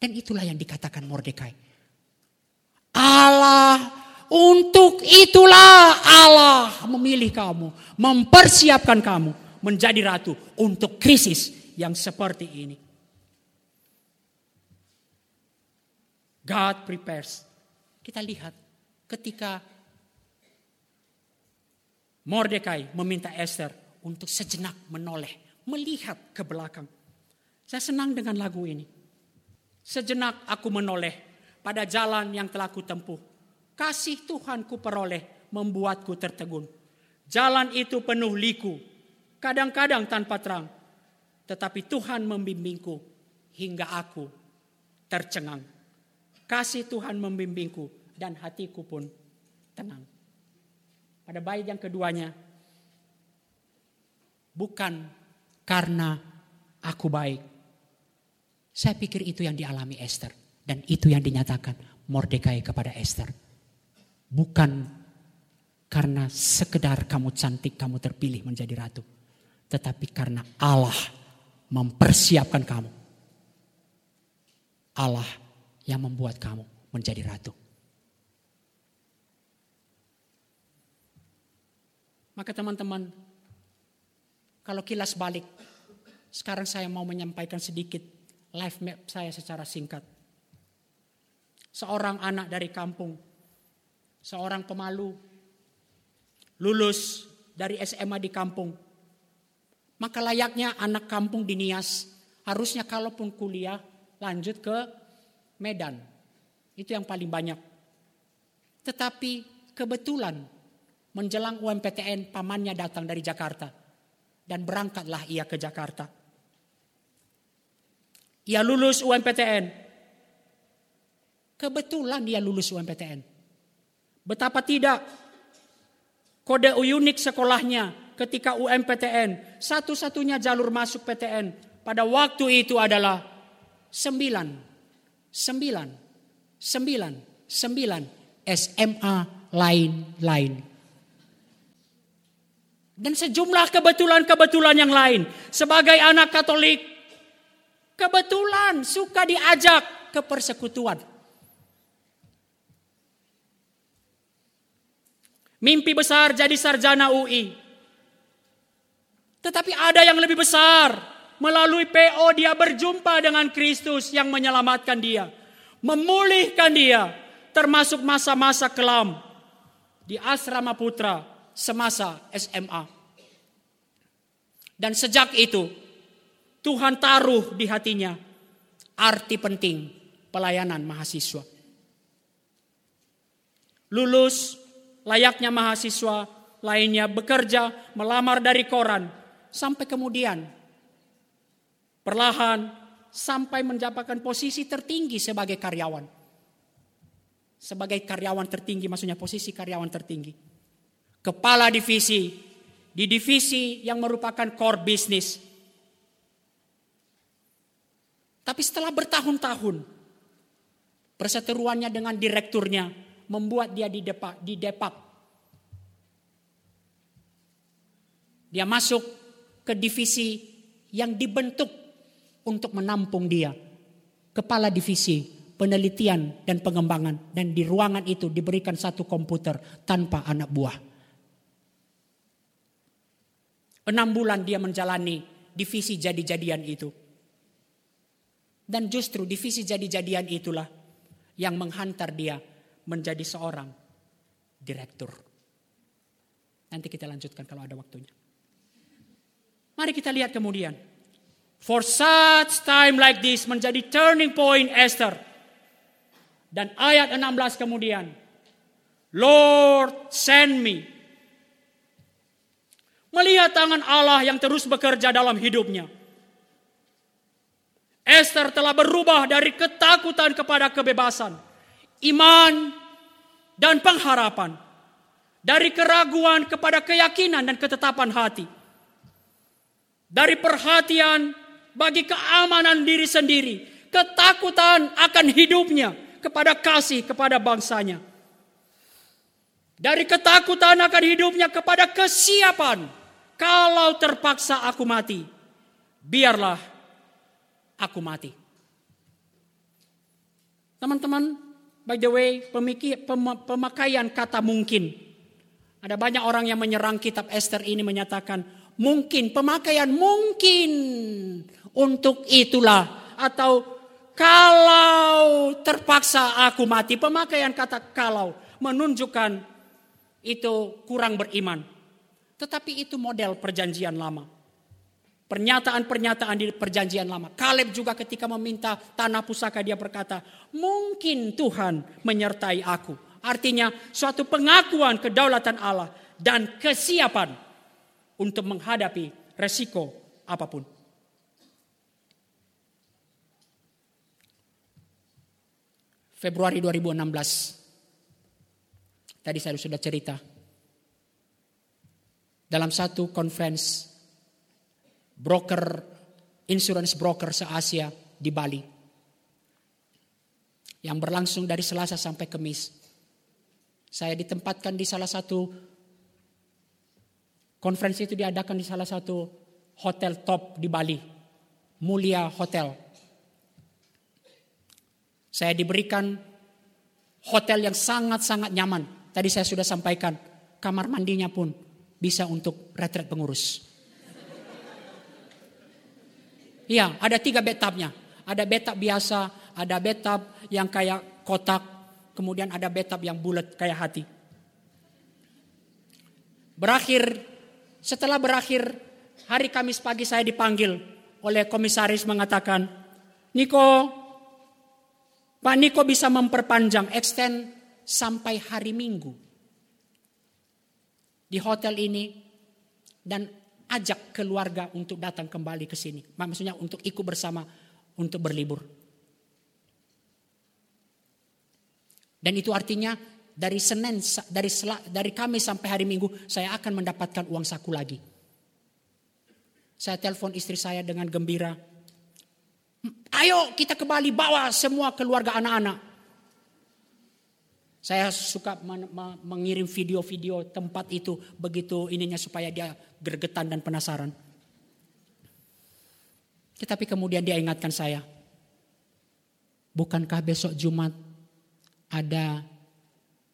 Dan itulah yang dikatakan Mordekai. Allah untuk itulah Allah memilih kamu, mempersiapkan kamu menjadi ratu untuk krisis yang seperti ini. God prepares. Kita lihat ketika Mordekai meminta Esther untuk sejenak menoleh, melihat ke belakang. Saya senang dengan lagu ini. Sejenak aku menoleh pada jalan yang telah kutempuh. Kasih Tuhan ku peroleh membuatku tertegun. Jalan itu penuh liku, kadang-kadang tanpa terang. Tetapi Tuhan membimbingku hingga aku tercengang. Kasih Tuhan membimbingku dan hatiku pun tenang. Pada bait yang keduanya, bukan karena aku baik, saya pikir itu yang dialami Esther. Dan itu yang dinyatakan Mordekai kepada Esther. Bukan karena sekedar kamu cantik, kamu terpilih menjadi ratu. Tetapi karena Allah mempersiapkan kamu. Allah yang membuat kamu menjadi ratu. Maka teman-teman, kalau kilas balik, sekarang saya mau menyampaikan sedikit life map saya secara singkat. Seorang anak dari kampung, seorang pemalu, lulus dari SMA di kampung. Maka layaknya anak kampung di Nias, harusnya kalaupun kuliah lanjut ke Medan. Itu yang paling banyak. Tetapi kebetulan menjelang UMPTN pamannya datang dari Jakarta. Dan berangkatlah ia ke Jakarta. Ia lulus UMPTN. Kebetulan dia lulus UMPTN. Betapa tidak kode unik sekolahnya ketika UMPTN. Satu-satunya jalur masuk PTN pada waktu itu adalah sembilan, sembilan, sembilan, sembilan SMA lain-lain. Dan sejumlah kebetulan-kebetulan yang lain. Sebagai anak Katolik, kebetulan suka diajak ke persekutuan. Mimpi besar jadi sarjana UI. Tetapi ada yang lebih besar. Melalui PO dia berjumpa dengan Kristus yang menyelamatkan dia. Memulihkan dia. Termasuk masa-masa kelam. Di asrama putra semasa SMA. Dan sejak itu Tuhan taruh di hatinya arti penting pelayanan mahasiswa. Lulus layaknya mahasiswa lainnya bekerja, melamar dari koran, sampai kemudian perlahan sampai mendapatkan posisi tertinggi sebagai karyawan. Sebagai karyawan tertinggi maksudnya posisi karyawan tertinggi. Kepala divisi di divisi yang merupakan core business. Tapi setelah bertahun-tahun perseteruannya dengan direkturnya membuat dia di depak. Dia masuk ke divisi yang dibentuk untuk menampung dia. Kepala divisi penelitian dan pengembangan dan di ruangan itu diberikan satu komputer tanpa anak buah. Enam bulan dia menjalani divisi jadi-jadian itu. Dan justru divisi jadi-jadian itulah yang menghantar dia menjadi seorang direktur. Nanti kita lanjutkan kalau ada waktunya. Mari kita lihat kemudian. For such time like this menjadi turning point Esther. Dan ayat 16 kemudian. Lord send me. Melihat tangan Allah yang terus bekerja dalam hidupnya. Esther telah berubah dari ketakutan kepada kebebasan. Iman dan pengharapan. Dari keraguan kepada keyakinan dan ketetapan hati. Dari perhatian bagi keamanan diri sendiri, ketakutan akan hidupnya kepada kasih kepada bangsanya. Dari ketakutan akan hidupnya kepada kesiapan kalau terpaksa aku mati, biarlah aku mati. Teman-teman, by the way, pemikir, pemakaian kata mungkin. Ada banyak orang yang menyerang kitab Esther ini menyatakan mungkin, pemakaian mungkin untuk itulah atau kalau terpaksa aku mati. Pemakaian kata kalau menunjukkan itu kurang beriman. Tetapi itu model perjanjian lama. Pernyataan-pernyataan di perjanjian lama. Kaleb juga ketika meminta tanah pusaka dia berkata, mungkin Tuhan menyertai aku. Artinya suatu pengakuan kedaulatan Allah dan kesiapan untuk menghadapi resiko apa pun. Februari 2016. Tadi saya sudah cerita. Dalam satu conference broker insurance broker se-Asia di Bali. Yang berlangsung dari Selasa sampai Kamis. Saya ditempatkan di salah satu konferensi itu diadakan di salah satu hotel top di Bali. Mulia Hotel. Saya diberikan hotel yang sangat-sangat nyaman. Tadi saya sudah sampaikan, kamar mandinya pun bisa untuk retret pengurus. Iya, ada tiga bathtubnya. Ada bathtub biasa, ada bathtub yang kayak kotak, kemudian ada bathtub yang bulat kayak hati. Berakhir, setelah berakhir hari Kamis pagi saya dipanggil oleh komisaris mengatakan, Niko, Pak Niko bisa memperpanjang, extend sampai hari Minggu. Di hotel ini dan ajak keluarga untuk datang kembali ke sini. Maksudnya untuk ikut bersama untuk berlibur. Dan itu artinya dari Senin dari dari Kamis sampai hari Minggu saya akan mendapatkan uang saku lagi. Saya telepon istri saya dengan gembira, Ayo kita kembali bawa semua keluarga anak-anak. Saya suka mengirim video-video tempat itu begitu ininya supaya dia gergetan dan penasaran. Tetapi kemudian dia ingatkan saya, bukankah besok Jumat ada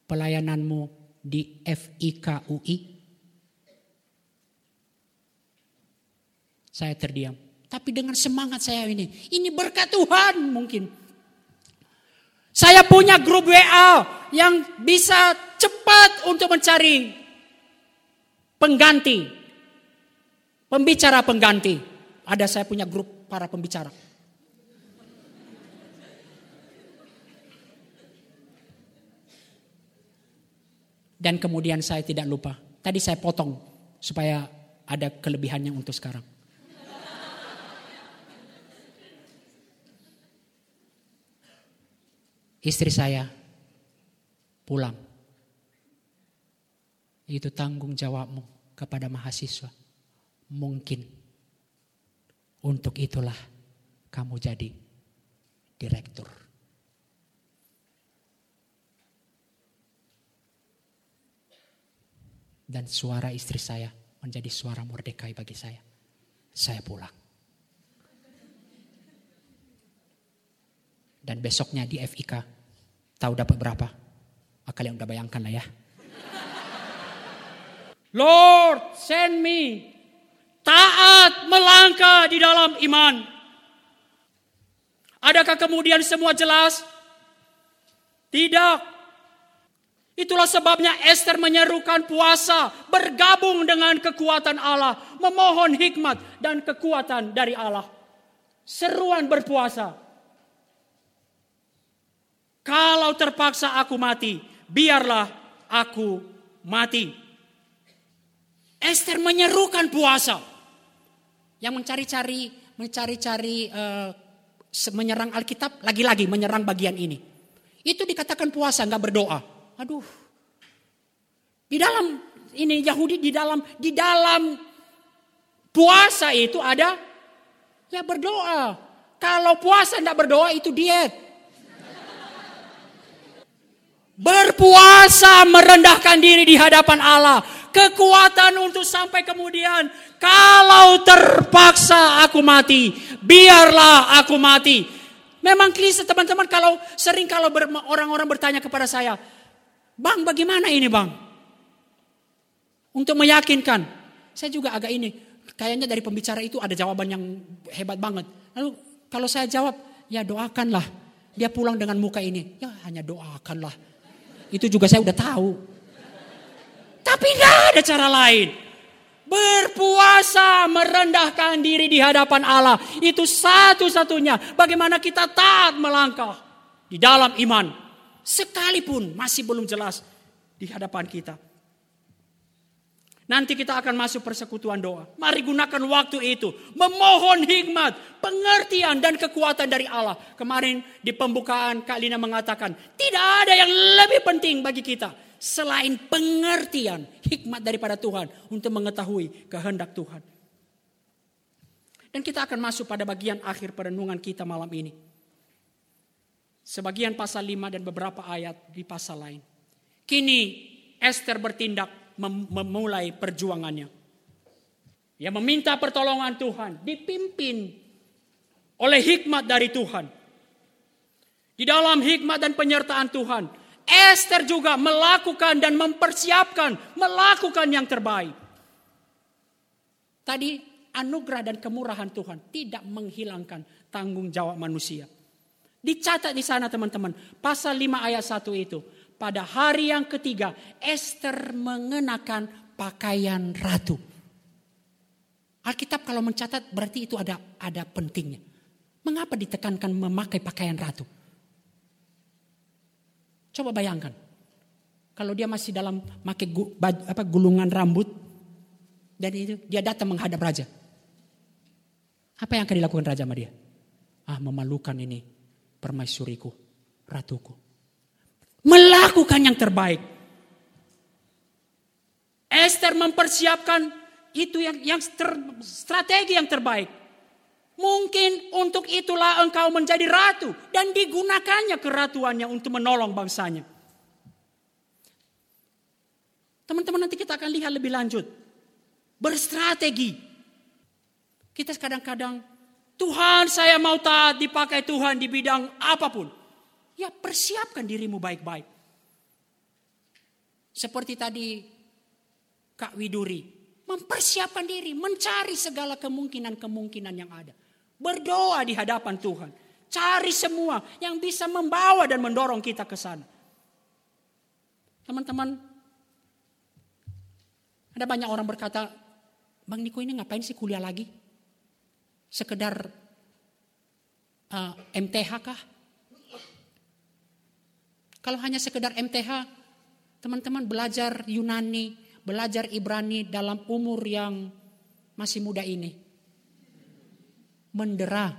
pelayananmu di FIKUI? Saya terdiam. Tapi dengan semangat saya ini, ini berkat Tuhan mungkin. Saya punya grup WA yang bisa cepat untuk mencari pengganti. Pembicara pengganti. Ada saya punya grup para pembicara. Dan kemudian saya tidak lupa. Tadi saya potong supaya ada kelebihannya untuk sekarang. Istri saya pulang. Itu tanggung jawabmu kepada mahasiswa. Mungkin untuk itulah kamu jadi direktur. Dan suara istri saya menjadi suara mordekai bagi saya. Saya pulang. Dan besoknya di FIK, tahu dapat berapa? Ah, kalian udah bayangkan lah ya. Lord, send me. Taat melangkah di dalam iman. Adakah kemudian semua jelas? Tidak. Itulah sebabnya Esther menyerukan puasa, bergabung dengan kekuatan Allah, memohon hikmat dan kekuatan dari Allah. Seruan berpuasa, kalau terpaksa aku mati, biarlah aku mati. Esther menyerukan puasa. Yang mencari-cari, mencari-cari uh, menyerang Alkitab, lagi-lagi menyerang bagian ini. Itu dikatakan puasa, nggak berdoa. Aduh. Di dalam ini Yahudi di dalam di dalam puasa itu ada ya berdoa. Kalau puasa tidak berdoa itu diet. Berpuasa merendahkan diri di hadapan Allah. Kekuatan untuk sampai kemudian. Kalau terpaksa aku mati. Biarlah aku mati. Memang klise teman-teman kalau sering kalau orang-orang bertanya kepada saya. Bang bagaimana ini bang? Untuk meyakinkan. Saya juga agak ini. Kayaknya dari pembicara itu ada jawaban yang hebat banget. Lalu kalau saya jawab. Ya doakanlah. Dia pulang dengan muka ini. Ya hanya doakanlah itu juga saya udah tahu. Tapi nggak ada cara lain. Berpuasa merendahkan diri di hadapan Allah. Itu satu-satunya. Bagaimana kita taat melangkah di dalam iman. Sekalipun masih belum jelas di hadapan kita. Nanti kita akan masuk persekutuan doa. Mari gunakan waktu itu. Memohon hikmat, pengertian dan kekuatan dari Allah. Kemarin di pembukaan Kak Lina mengatakan. Tidak ada yang lebih penting bagi kita. Selain pengertian, hikmat daripada Tuhan. Untuk mengetahui kehendak Tuhan. Dan kita akan masuk pada bagian akhir perenungan kita malam ini. Sebagian pasal 5 dan beberapa ayat di pasal lain. Kini Esther bertindak memulai perjuangannya. Dia meminta pertolongan Tuhan, dipimpin oleh hikmat dari Tuhan. Di dalam hikmat dan penyertaan Tuhan, Esther juga melakukan dan mempersiapkan, melakukan yang terbaik. Tadi anugerah dan kemurahan Tuhan tidak menghilangkan tanggung jawab manusia. Dicatat di sana teman-teman, pasal 5 ayat 1 itu pada hari yang ketiga Esther mengenakan pakaian ratu. Alkitab kalau mencatat berarti itu ada ada pentingnya. Mengapa ditekankan memakai pakaian ratu? Coba bayangkan. Kalau dia masih dalam pakai apa, gulungan rambut dan itu dia datang menghadap raja. Apa yang akan dilakukan raja sama dia? Ah, memalukan ini permaisuriku, ratuku melakukan yang terbaik. Esther mempersiapkan itu yang, yang ter, strategi yang terbaik. Mungkin untuk itulah engkau menjadi ratu dan digunakannya keratuannya untuk menolong bangsanya. Teman-teman nanti kita akan lihat lebih lanjut. Berstrategi. Kita kadang-kadang Tuhan saya mau taat dipakai Tuhan di bidang apa pun. Ya persiapkan dirimu baik-baik. Seperti tadi Kak Widuri. Mempersiapkan diri, mencari segala kemungkinan-kemungkinan yang ada. Berdoa di hadapan Tuhan. Cari semua yang bisa membawa dan mendorong kita ke sana. Teman-teman, ada banyak orang berkata, Bang Niko ini ngapain sih kuliah lagi? Sekedar uh, eh, MTH kah? Kalau hanya sekedar MTH, teman-teman belajar Yunani, belajar Ibrani dalam umur yang masih muda ini. Mendera.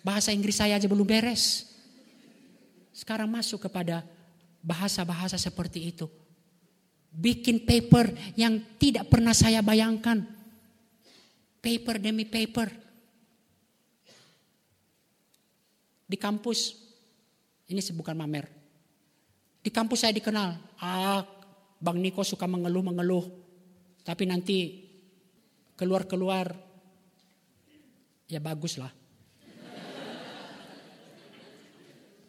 Bahasa Inggris saya aja belum beres. Sekarang masuk kepada bahasa-bahasa seperti itu. Bikin paper yang tidak pernah saya bayangkan. Paper demi paper. Di kampus, ini bukan mamer. Di kampus saya dikenal, ah Bang Niko suka mengeluh-mengeluh. Tapi nanti keluar-keluar, ya bagus lah.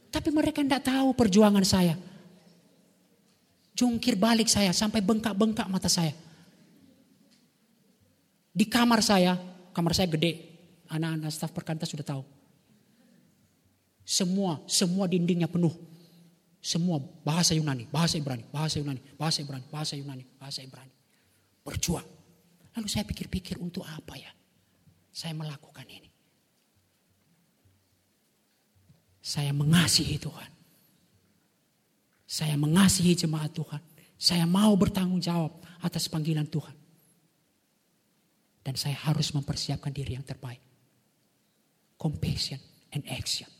Tapi mereka tidak tahu perjuangan saya. Jungkir balik saya sampai bengkak-bengkak mata saya. Di kamar saya, kamar saya gede. Anak-anak staf perkantas sudah tahu. Semua, semua dindingnya penuh. Semua bahasa Yunani, bahasa Ibrani, bahasa Yunani, bahasa Ibrani, bahasa Yunani, bahasa Ibrani. Berjuang. Lalu saya pikir-pikir untuk apa ya? Saya melakukan ini. Saya mengasihi Tuhan. Saya mengasihi jemaat Tuhan. Saya mau bertanggung jawab atas panggilan Tuhan. Dan saya harus mempersiapkan diri yang terbaik. Compassion and action.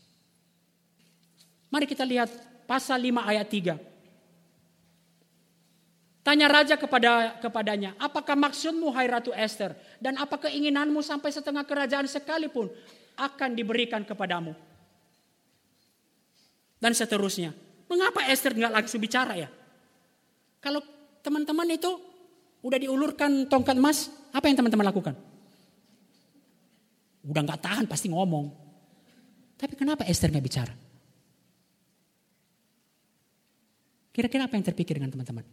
Mari kita lihat pasal 5 ayat 3. Tanya raja kepada kepadanya, apakah maksudmu hai Ratu Esther? Dan apa keinginanmu sampai setengah kerajaan sekalipun akan diberikan kepadamu? dan seterusnya. Mengapa Esther nggak langsung bicara ya? Kalau teman-teman itu udah diulurkan tongkat emas, apa yang teman-teman lakukan? Udah nggak tahan pasti ngomong. Tapi kenapa Esther nggak bicara? Kira-kira apa yang terpikir dengan teman-teman?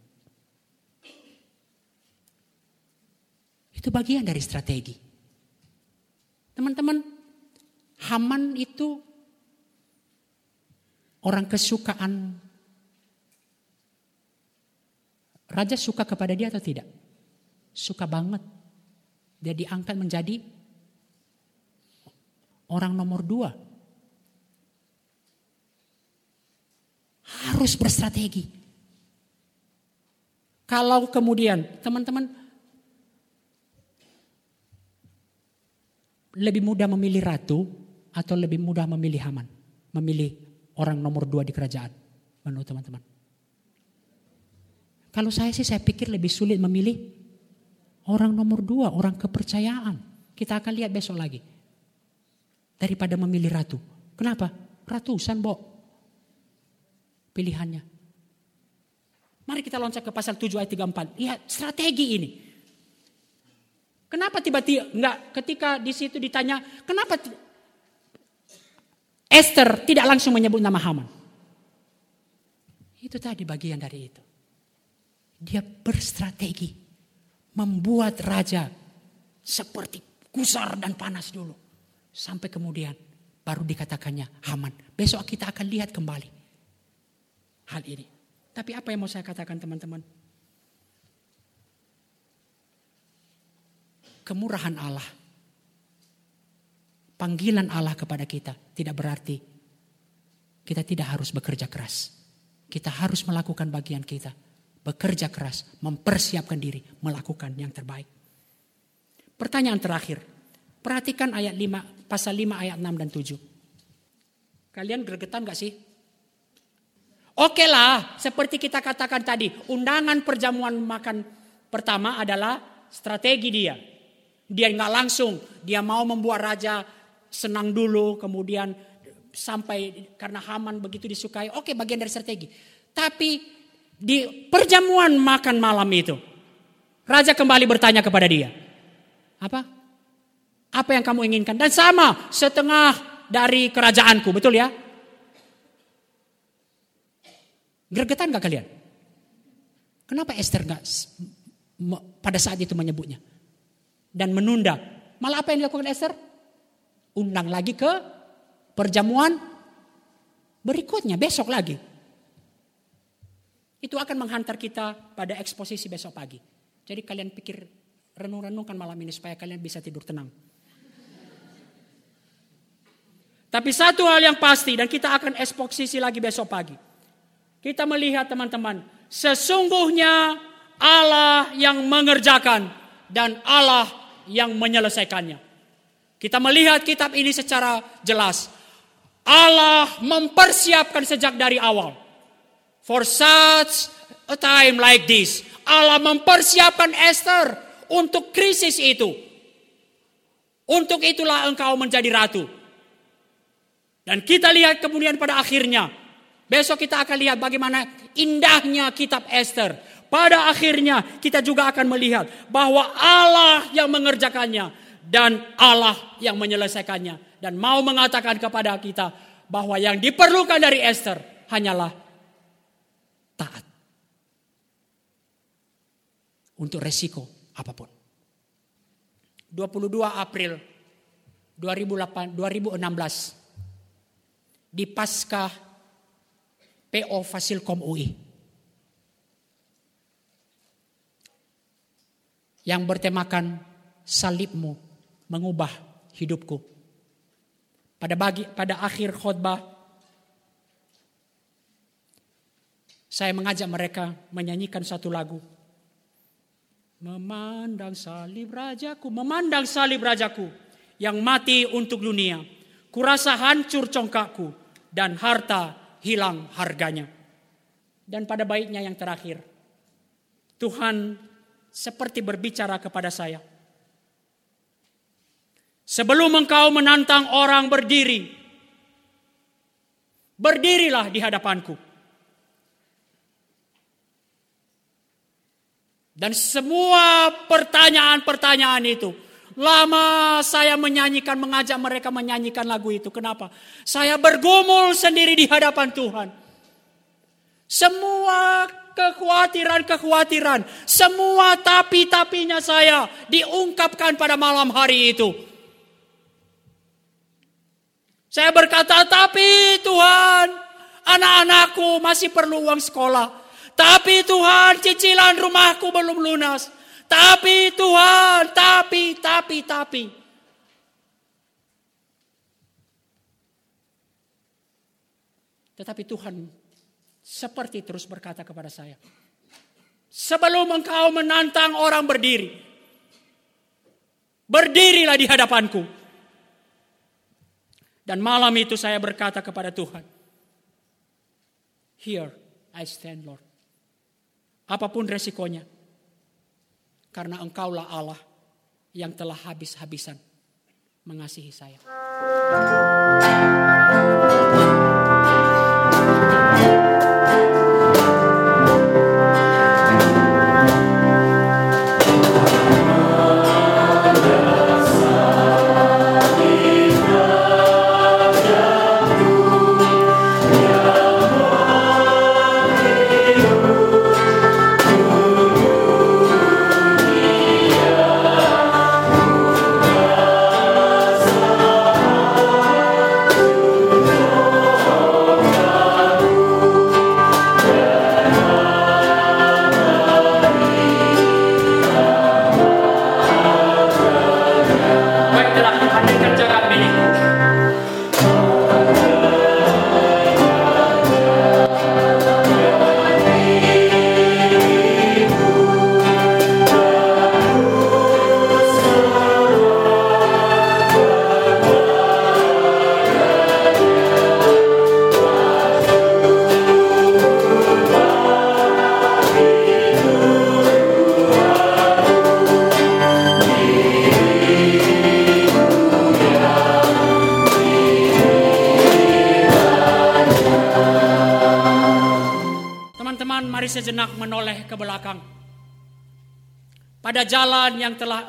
Itu bagian dari strategi. Teman-teman, Haman itu orang kesukaan raja suka kepada dia atau tidak? Suka banget. Dia diangkat menjadi orang nomor dua. Harus berstrategi. Kalau kemudian teman-teman lebih mudah memilih ratu atau lebih mudah memilih Haman? Memilih orang nomor dua di kerajaan. Menurut teman-teman. Kalau saya sih saya pikir lebih sulit memilih orang nomor dua, orang kepercayaan. Kita akan lihat besok lagi. Daripada memilih ratu. Kenapa? Ratusan, Bo. Pilihannya. Mari kita loncat ke pasal 7 ayat 34. Lihat strategi ini. Kenapa tiba-tiba enggak ketika di situ ditanya, kenapa Esther tidak langsung menyebut nama Haman. Itu tadi bagian dari itu. Dia berstrategi. Membuat raja seperti kusar dan panas dulu. Sampai kemudian baru dikatakannya Haman. Besok kita akan lihat kembali hal ini. Tapi apa yang mau saya katakan teman-teman? Kemurahan Allah panggilan Allah kepada kita tidak berarti kita tidak harus bekerja keras. Kita harus melakukan bagian kita. Bekerja keras, mempersiapkan diri, melakukan yang terbaik. Pertanyaan terakhir. Perhatikan ayat 5, pasal 5 ayat 6 dan 7. Kalian gregetan gak sih? Oke lah, seperti kita katakan tadi, undangan perjamuan makan pertama adalah strategi dia. Dia nggak langsung, dia mau membuat raja senang dulu, kemudian sampai karena Haman begitu disukai, oke bagian dari strategi. Tapi di perjamuan makan malam itu, raja kembali bertanya kepada dia, apa? Apa yang kamu inginkan? Dan sama setengah dari kerajaanku, betul ya? Gregetan gak kalian? Kenapa Esther gak pada saat itu menyebutnya? Dan menunda. Malah apa yang dilakukan Esther? Undang lagi ke perjamuan berikutnya, besok lagi. Itu akan menghantar kita pada eksposisi besok pagi. Jadi kalian pikir renung-renungkan malam ini supaya kalian bisa tidur tenang. Tapi satu hal yang pasti dan kita akan eksposisi lagi besok pagi. Kita melihat teman-teman, sesungguhnya Allah yang mengerjakan dan Allah yang menyelesaikannya. Kita melihat kitab ini secara jelas. Allah mempersiapkan sejak dari awal. For such a time like this. Allah mempersiapkan Esther untuk krisis itu. Untuk itulah engkau menjadi ratu. Dan kita lihat kemudian pada akhirnya. Besok kita akan lihat bagaimana indahnya kitab Esther. Pada akhirnya kita juga akan melihat bahwa Allah yang mengerjakannya dan Allah yang menyelesaikannya dan mau mengatakan kepada kita bahwa yang diperlukan dari Esther hanyalah taat. Untuk resiko apa pun. 22 April 2008, 2016 di Paskah PO Fasilkom UI. Yang bertemakan salibmu mengubah hidupku. Pada bagi pada akhir khutbah saya mengajak mereka menyanyikan satu lagu. Memandang salib rajaku, memandang salib rajaku yang mati untuk dunia. Kurasa hancur congkakku dan harta hilang harganya. Dan pada baiknya yang terakhir, Tuhan seperti berbicara kepada saya Sebelum engkau menantang orang berdiri, berdirilah di hadapanku. Dan semua pertanyaan-pertanyaan itu, lama saya menyanyikan, mengajak mereka menyanyikan lagu itu. Kenapa? Saya bergumul sendiri di hadapan Tuhan. Semua kekhawatiran-kekhawatiran, semua tapi-tapinya saya diungkapkan pada malam hari itu. Saya berkata, tapi Tuhan, anak-anakku masih perlu uang sekolah. Tapi Tuhan, cicilan rumahku belum lunas. Tapi Tuhan, tapi, tapi, tapi. Tetapi Tuhan seperti terus berkata kepada saya. Sebelum engkau menantang orang berdiri. Berdirilah di hadapanku. Dan malam itu saya berkata kepada Tuhan, Here I stand Lord. Apa pun resikonya, karena engkaulah Allah yang telah habis-habisan mengasihi saya.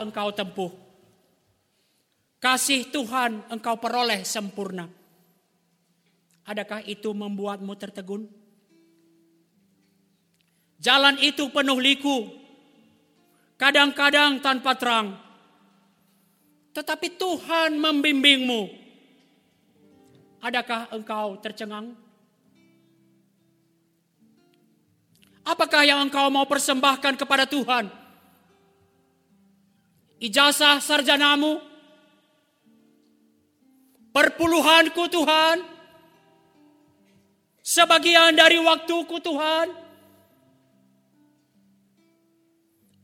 Engkau tempuh. Kasih Tuhan engkau peroleh sempurna. Adakah itu membuatmu tertegun? Jalan itu penuh liku, kadang-kadang tanpa terang. Tetapi Tuhan membimbingmu. Adakah engkau tercengang? Apakah yang engkau mau persembahkan kepada Tuhan? Ijazah sarjanamu? Perpuluhanku Tuhan? Sebagian dari waktuku Tuhan?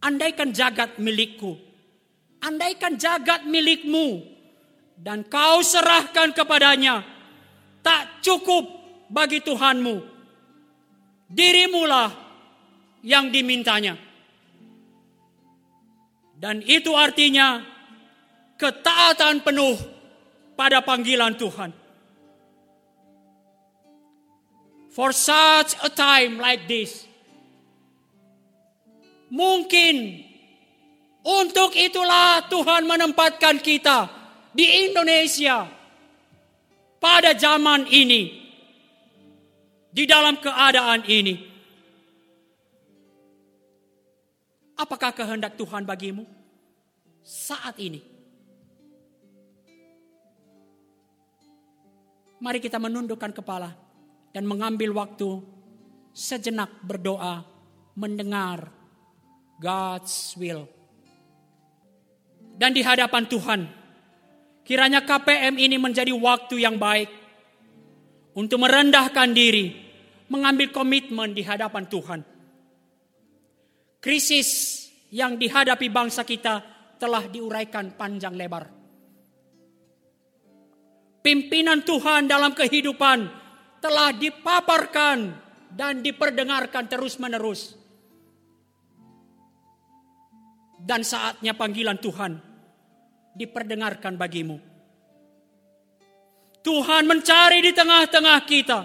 Andaikan jagat milikku, andaikan jagat milikmu, dan kau serahkan kepadanya, tak cukup bagi Tuhanmu. Dirimulah yang dimintanya. Dan itu artinya ketaatan penuh pada panggilan Tuhan. For such a time like this, Mungkin untuk itulah Tuhan menempatkan kita di Indonesia pada zaman ini, di dalam keadaan ini. Apakah kehendak Tuhan bagimu saat ini? Mari kita menundukkan kepala dan mengambil waktu sejenak berdoa, mendengar God's will. Dan di hadapan Tuhan, kiranya KPM ini menjadi waktu yang baik untuk merendahkan diri, mengambil komitmen di hadapan Tuhan. Krisis yang dihadapi bangsa kita telah diuraikan panjang lebar. Pimpinan Tuhan dalam kehidupan telah dipaparkan dan diperdengarkan terus-menerus dan saatnya panggilan Tuhan diperdengarkan bagimu. Tuhan mencari di tengah-tengah kita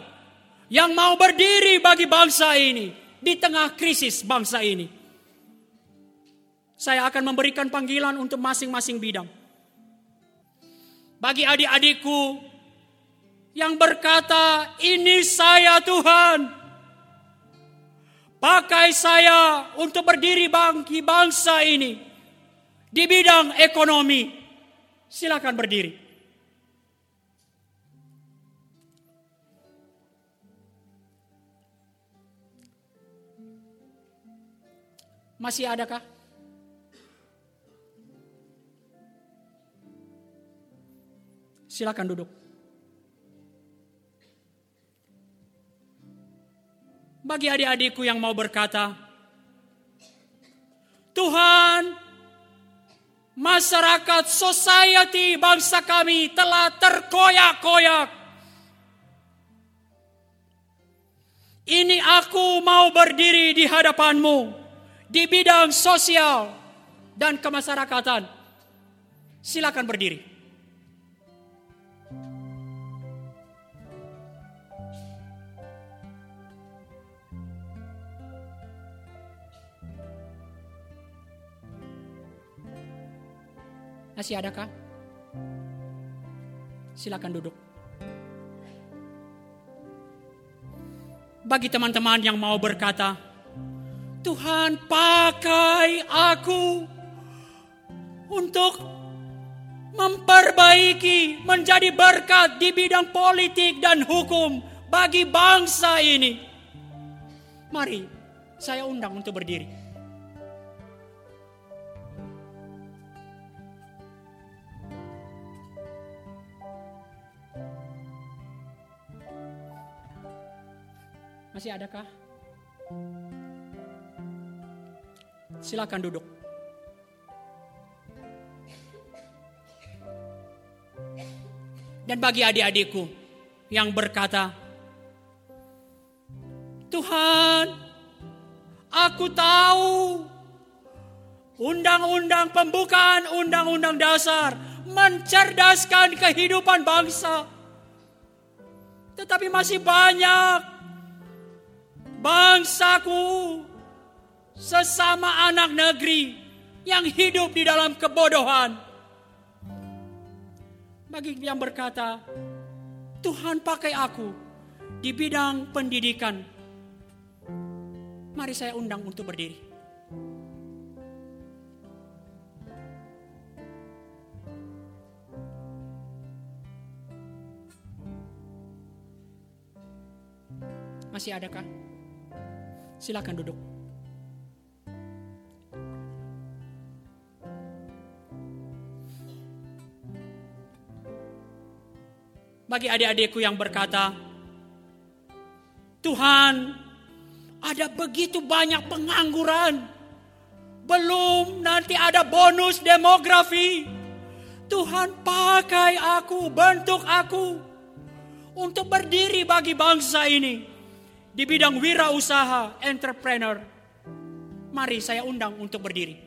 yang mau berdiri bagi bangsa ini di tengah krisis bangsa ini. Saya akan memberikan panggilan untuk masing-masing bidang. Bagi adik-adikku yang berkata, "Ini saya Tuhan." Pakai saya untuk berdiri bangki bangsa ini di bidang ekonomi. Silakan berdiri. Masih adakah? Silakan duduk. bagi adik-adikku yang mau berkata, Tuhan, masyarakat, society, bangsa kami telah terkoyak-koyak. Ini aku mau berdiri di hadapanmu di bidang sosial dan kemasyarakatan. Silakan berdiri. Masih adakah? Silakan duduk. Bagi teman-teman yang mau berkata, Tuhan pakai aku untuk memperbaiki, menjadi berkat di bidang politik dan hukum bagi bangsa ini. Mari, saya undang untuk berdiri. Masih adakah? Silakan duduk. Dan bagi adik-adikku yang berkata, Tuhan, aku tahu undang-undang pembukaan undang-undang dasar mencerdaskan kehidupan bangsa. Tetapi masih banyak bangsaku, sesama anak negeri yang hidup di dalam kebodohan. Bagi yang berkata, Tuhan pakai aku di bidang pendidikan. Mari saya undang untuk berdiri. Masih adakah? Silakan duduk. Bagi adik-adikku yang berkata, Tuhan, ada begitu banyak pengangguran. Belum nanti ada bonus demografi. Tuhan pakai aku, bentuk aku untuk berdiri bagi bangsa ini di bidang wirausaha, entrepreneur. Mari saya undang untuk berdiri.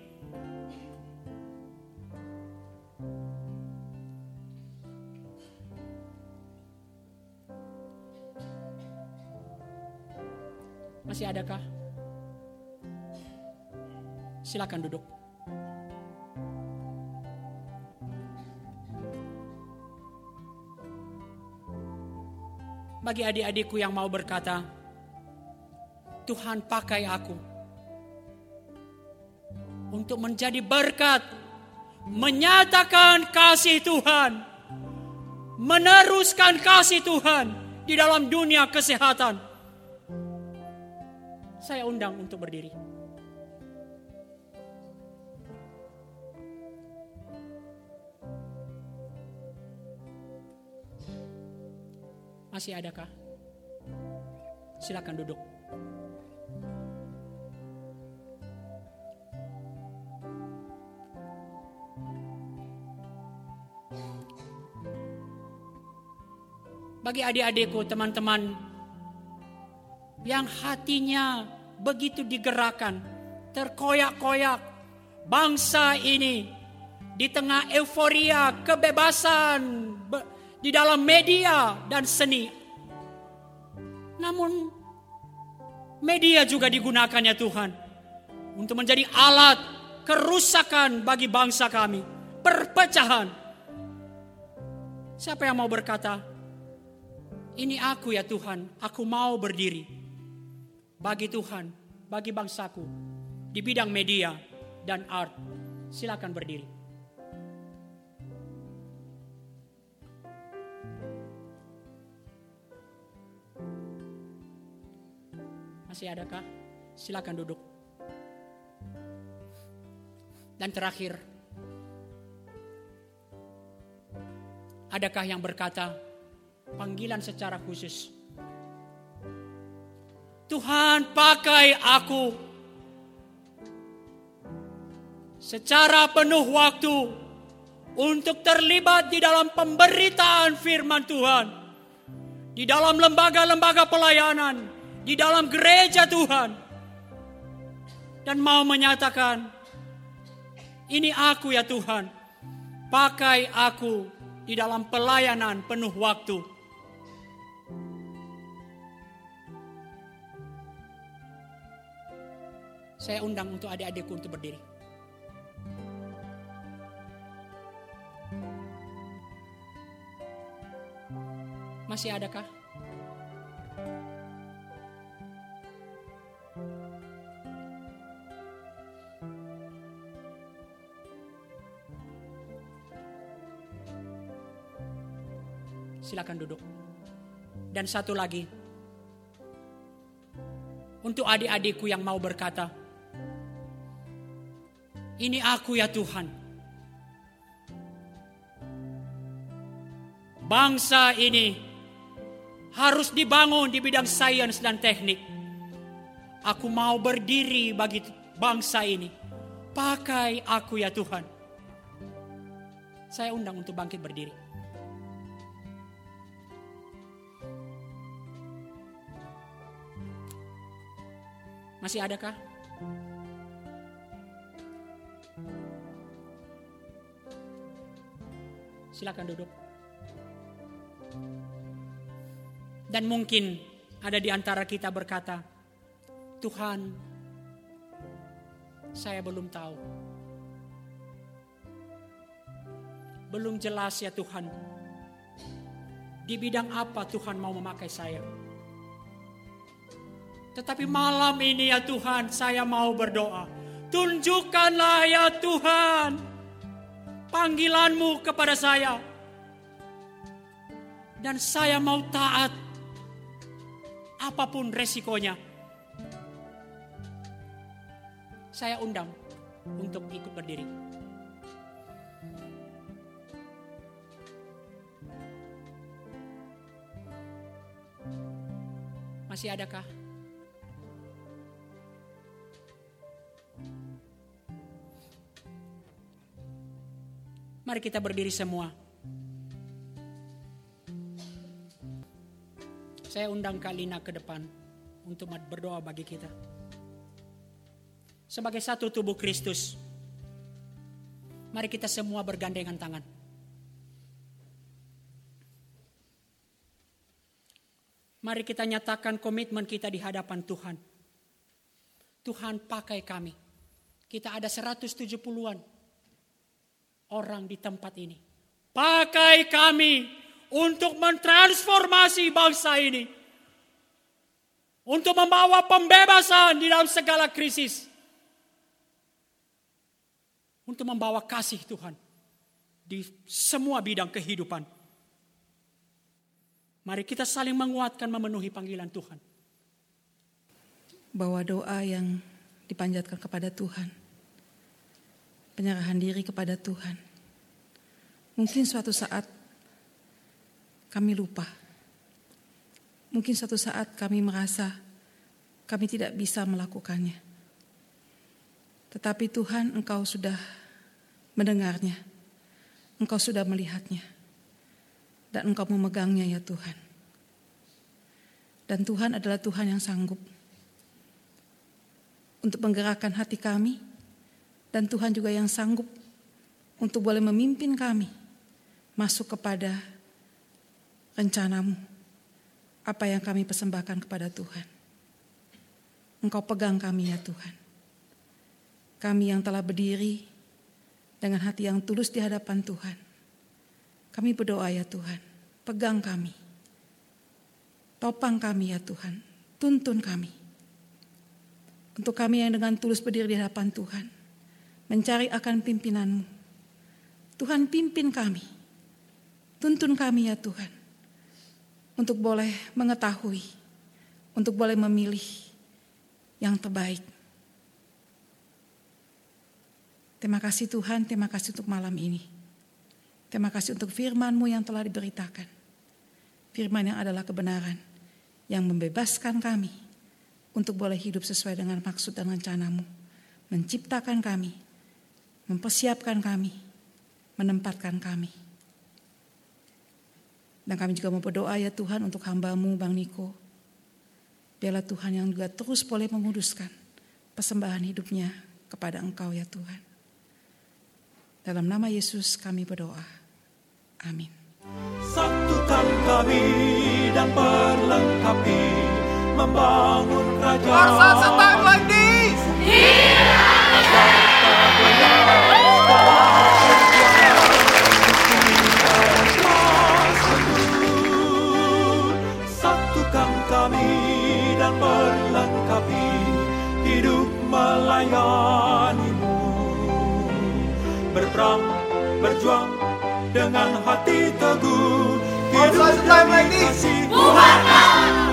Masih adakah? Silakan duduk. Bagi adik-adikku yang mau berkata, Tuhan pakai aku untuk menjadi berkat, menyatakan kasih Tuhan, meneruskan kasih Tuhan di dalam dunia kesehatan saya undang untuk berdiri. Masih adakah? Silakan duduk. Bagi adik-adikku, teman-teman yang hatinya begitu digerakkan, terkoyak-koyak. Bangsa ini di tengah euforia kebebasan di dalam media dan seni. Namun media juga digunakannya Tuhan untuk menjadi alat kerusakan bagi bangsa kami, perpecahan. Siapa yang mau berkata, "Ini aku ya Tuhan, aku mau berdiri." bagi Tuhan, bagi bangsaku di bidang media dan art. Silakan berdiri. Masih adakah? Silakan duduk. Dan terakhir, adakah yang berkata panggilan secara khusus? Tuhan pakai aku secara penuh waktu untuk terlibat di dalam pemberitaan firman Tuhan, di dalam lembaga-lembaga pelayanan, di dalam gereja Tuhan, dan mau menyatakan, "Ini aku ya Tuhan, pakai aku di dalam pelayanan penuh waktu." Saya undang untuk adik-adikku untuk berdiri. Masih adakah? Silakan duduk. Dan satu lagi, untuk adik-adikku yang mau berkata, ini aku ya Tuhan. Bangsa ini harus dibangun di bidang sains dan teknik. Aku mau berdiri bagi bangsa ini. Pakai aku ya Tuhan. Saya undang untuk bangkit berdiri. Masih adakah? Silakan duduk. Dan mungkin ada di antara kita berkata, Tuhan, saya belum tahu. Belum jelas ya Tuhan. Di bidang apa Tuhan mau memakai saya? Tetapi malam ini ya Tuhan, saya mau berdoa. Tunjukkanlah ya Tuhan panggilanmu kepada saya. Dan saya mau taat apa pun resikonya. Saya undang untuk ikut berdiri. Masih adakah? Mari kita berdiri semua. Saya undang Kalina ke depan untuk berdoa bagi kita. Sebagai satu tubuh Kristus, mari kita semua bergandengan tangan. Mari kita nyatakan komitmen kita di hadapan Tuhan. Tuhan pakai kami. Kita ada 170-an orang di tempat ini. Pakai kami untuk mentransformasi bangsa ini. Untuk membawa pembebasan di dalam segala krisis. Untuk membawa kasih Tuhan di semua bidang kehidupan. Mari kita saling menguatkan memenuhi panggilan Tuhan. Bawa doa yang dipanjatkan kepada Tuhan. Penyerahan diri kepada Tuhan. Mungkin suatu saat kami lupa. Mungkin suatu saat kami merasa kami tidak bisa melakukannya. Tetapi Tuhan engkau sudah mendengarnya. Engkau sudah melihatnya dan Engkau memegangnya ya Tuhan. Dan Tuhan adalah Tuhan yang sanggup untuk menggerakkan hati kami dan Tuhan juga yang sanggup untuk boleh memimpin kami masuk kepada rencanamu apa yang kami persembahkan kepada Tuhan. Engkau pegang kami ya Tuhan. Kami yang telah berdiri dengan hati yang tulus di hadapan Tuhan kami berdoa ya Tuhan, pegang kami. Topang kami ya Tuhan, tuntun kami. Untuk kami yang dengan tulus berdiri di hadapan Tuhan, mencari akan pimpinanmu. Tuhan pimpin kami, tuntun kami ya Tuhan, untuk boleh mengetahui, untuk boleh memilih yang terbaik. Terima kasih Tuhan, terima kasih untuk malam ini. Terima kasih untuk firman-Mu yang telah diberitakan. Firman yang adalah kebenaran, yang membebaskan kami untuk boleh hidup sesuai dengan maksud dan rencanamu. Menciptakan kami, mempersiapkan kami, menempatkan kami. Dan kami juga mau berdoa ya Tuhan untuk hambamu Bang Niko. Biarlah Tuhan yang juga terus boleh menguduskan persembahan hidupnya kepada Engkau ya Tuhan. Dalam nama Yesus kami berdoa. Amin. Satukan kami dan perlengkapi membangun kerajaan. Warsa setang lagi. Hidup melayanimu. Berperang, berjuang, dengan hati teguh. Hidup demi kasih Tuhan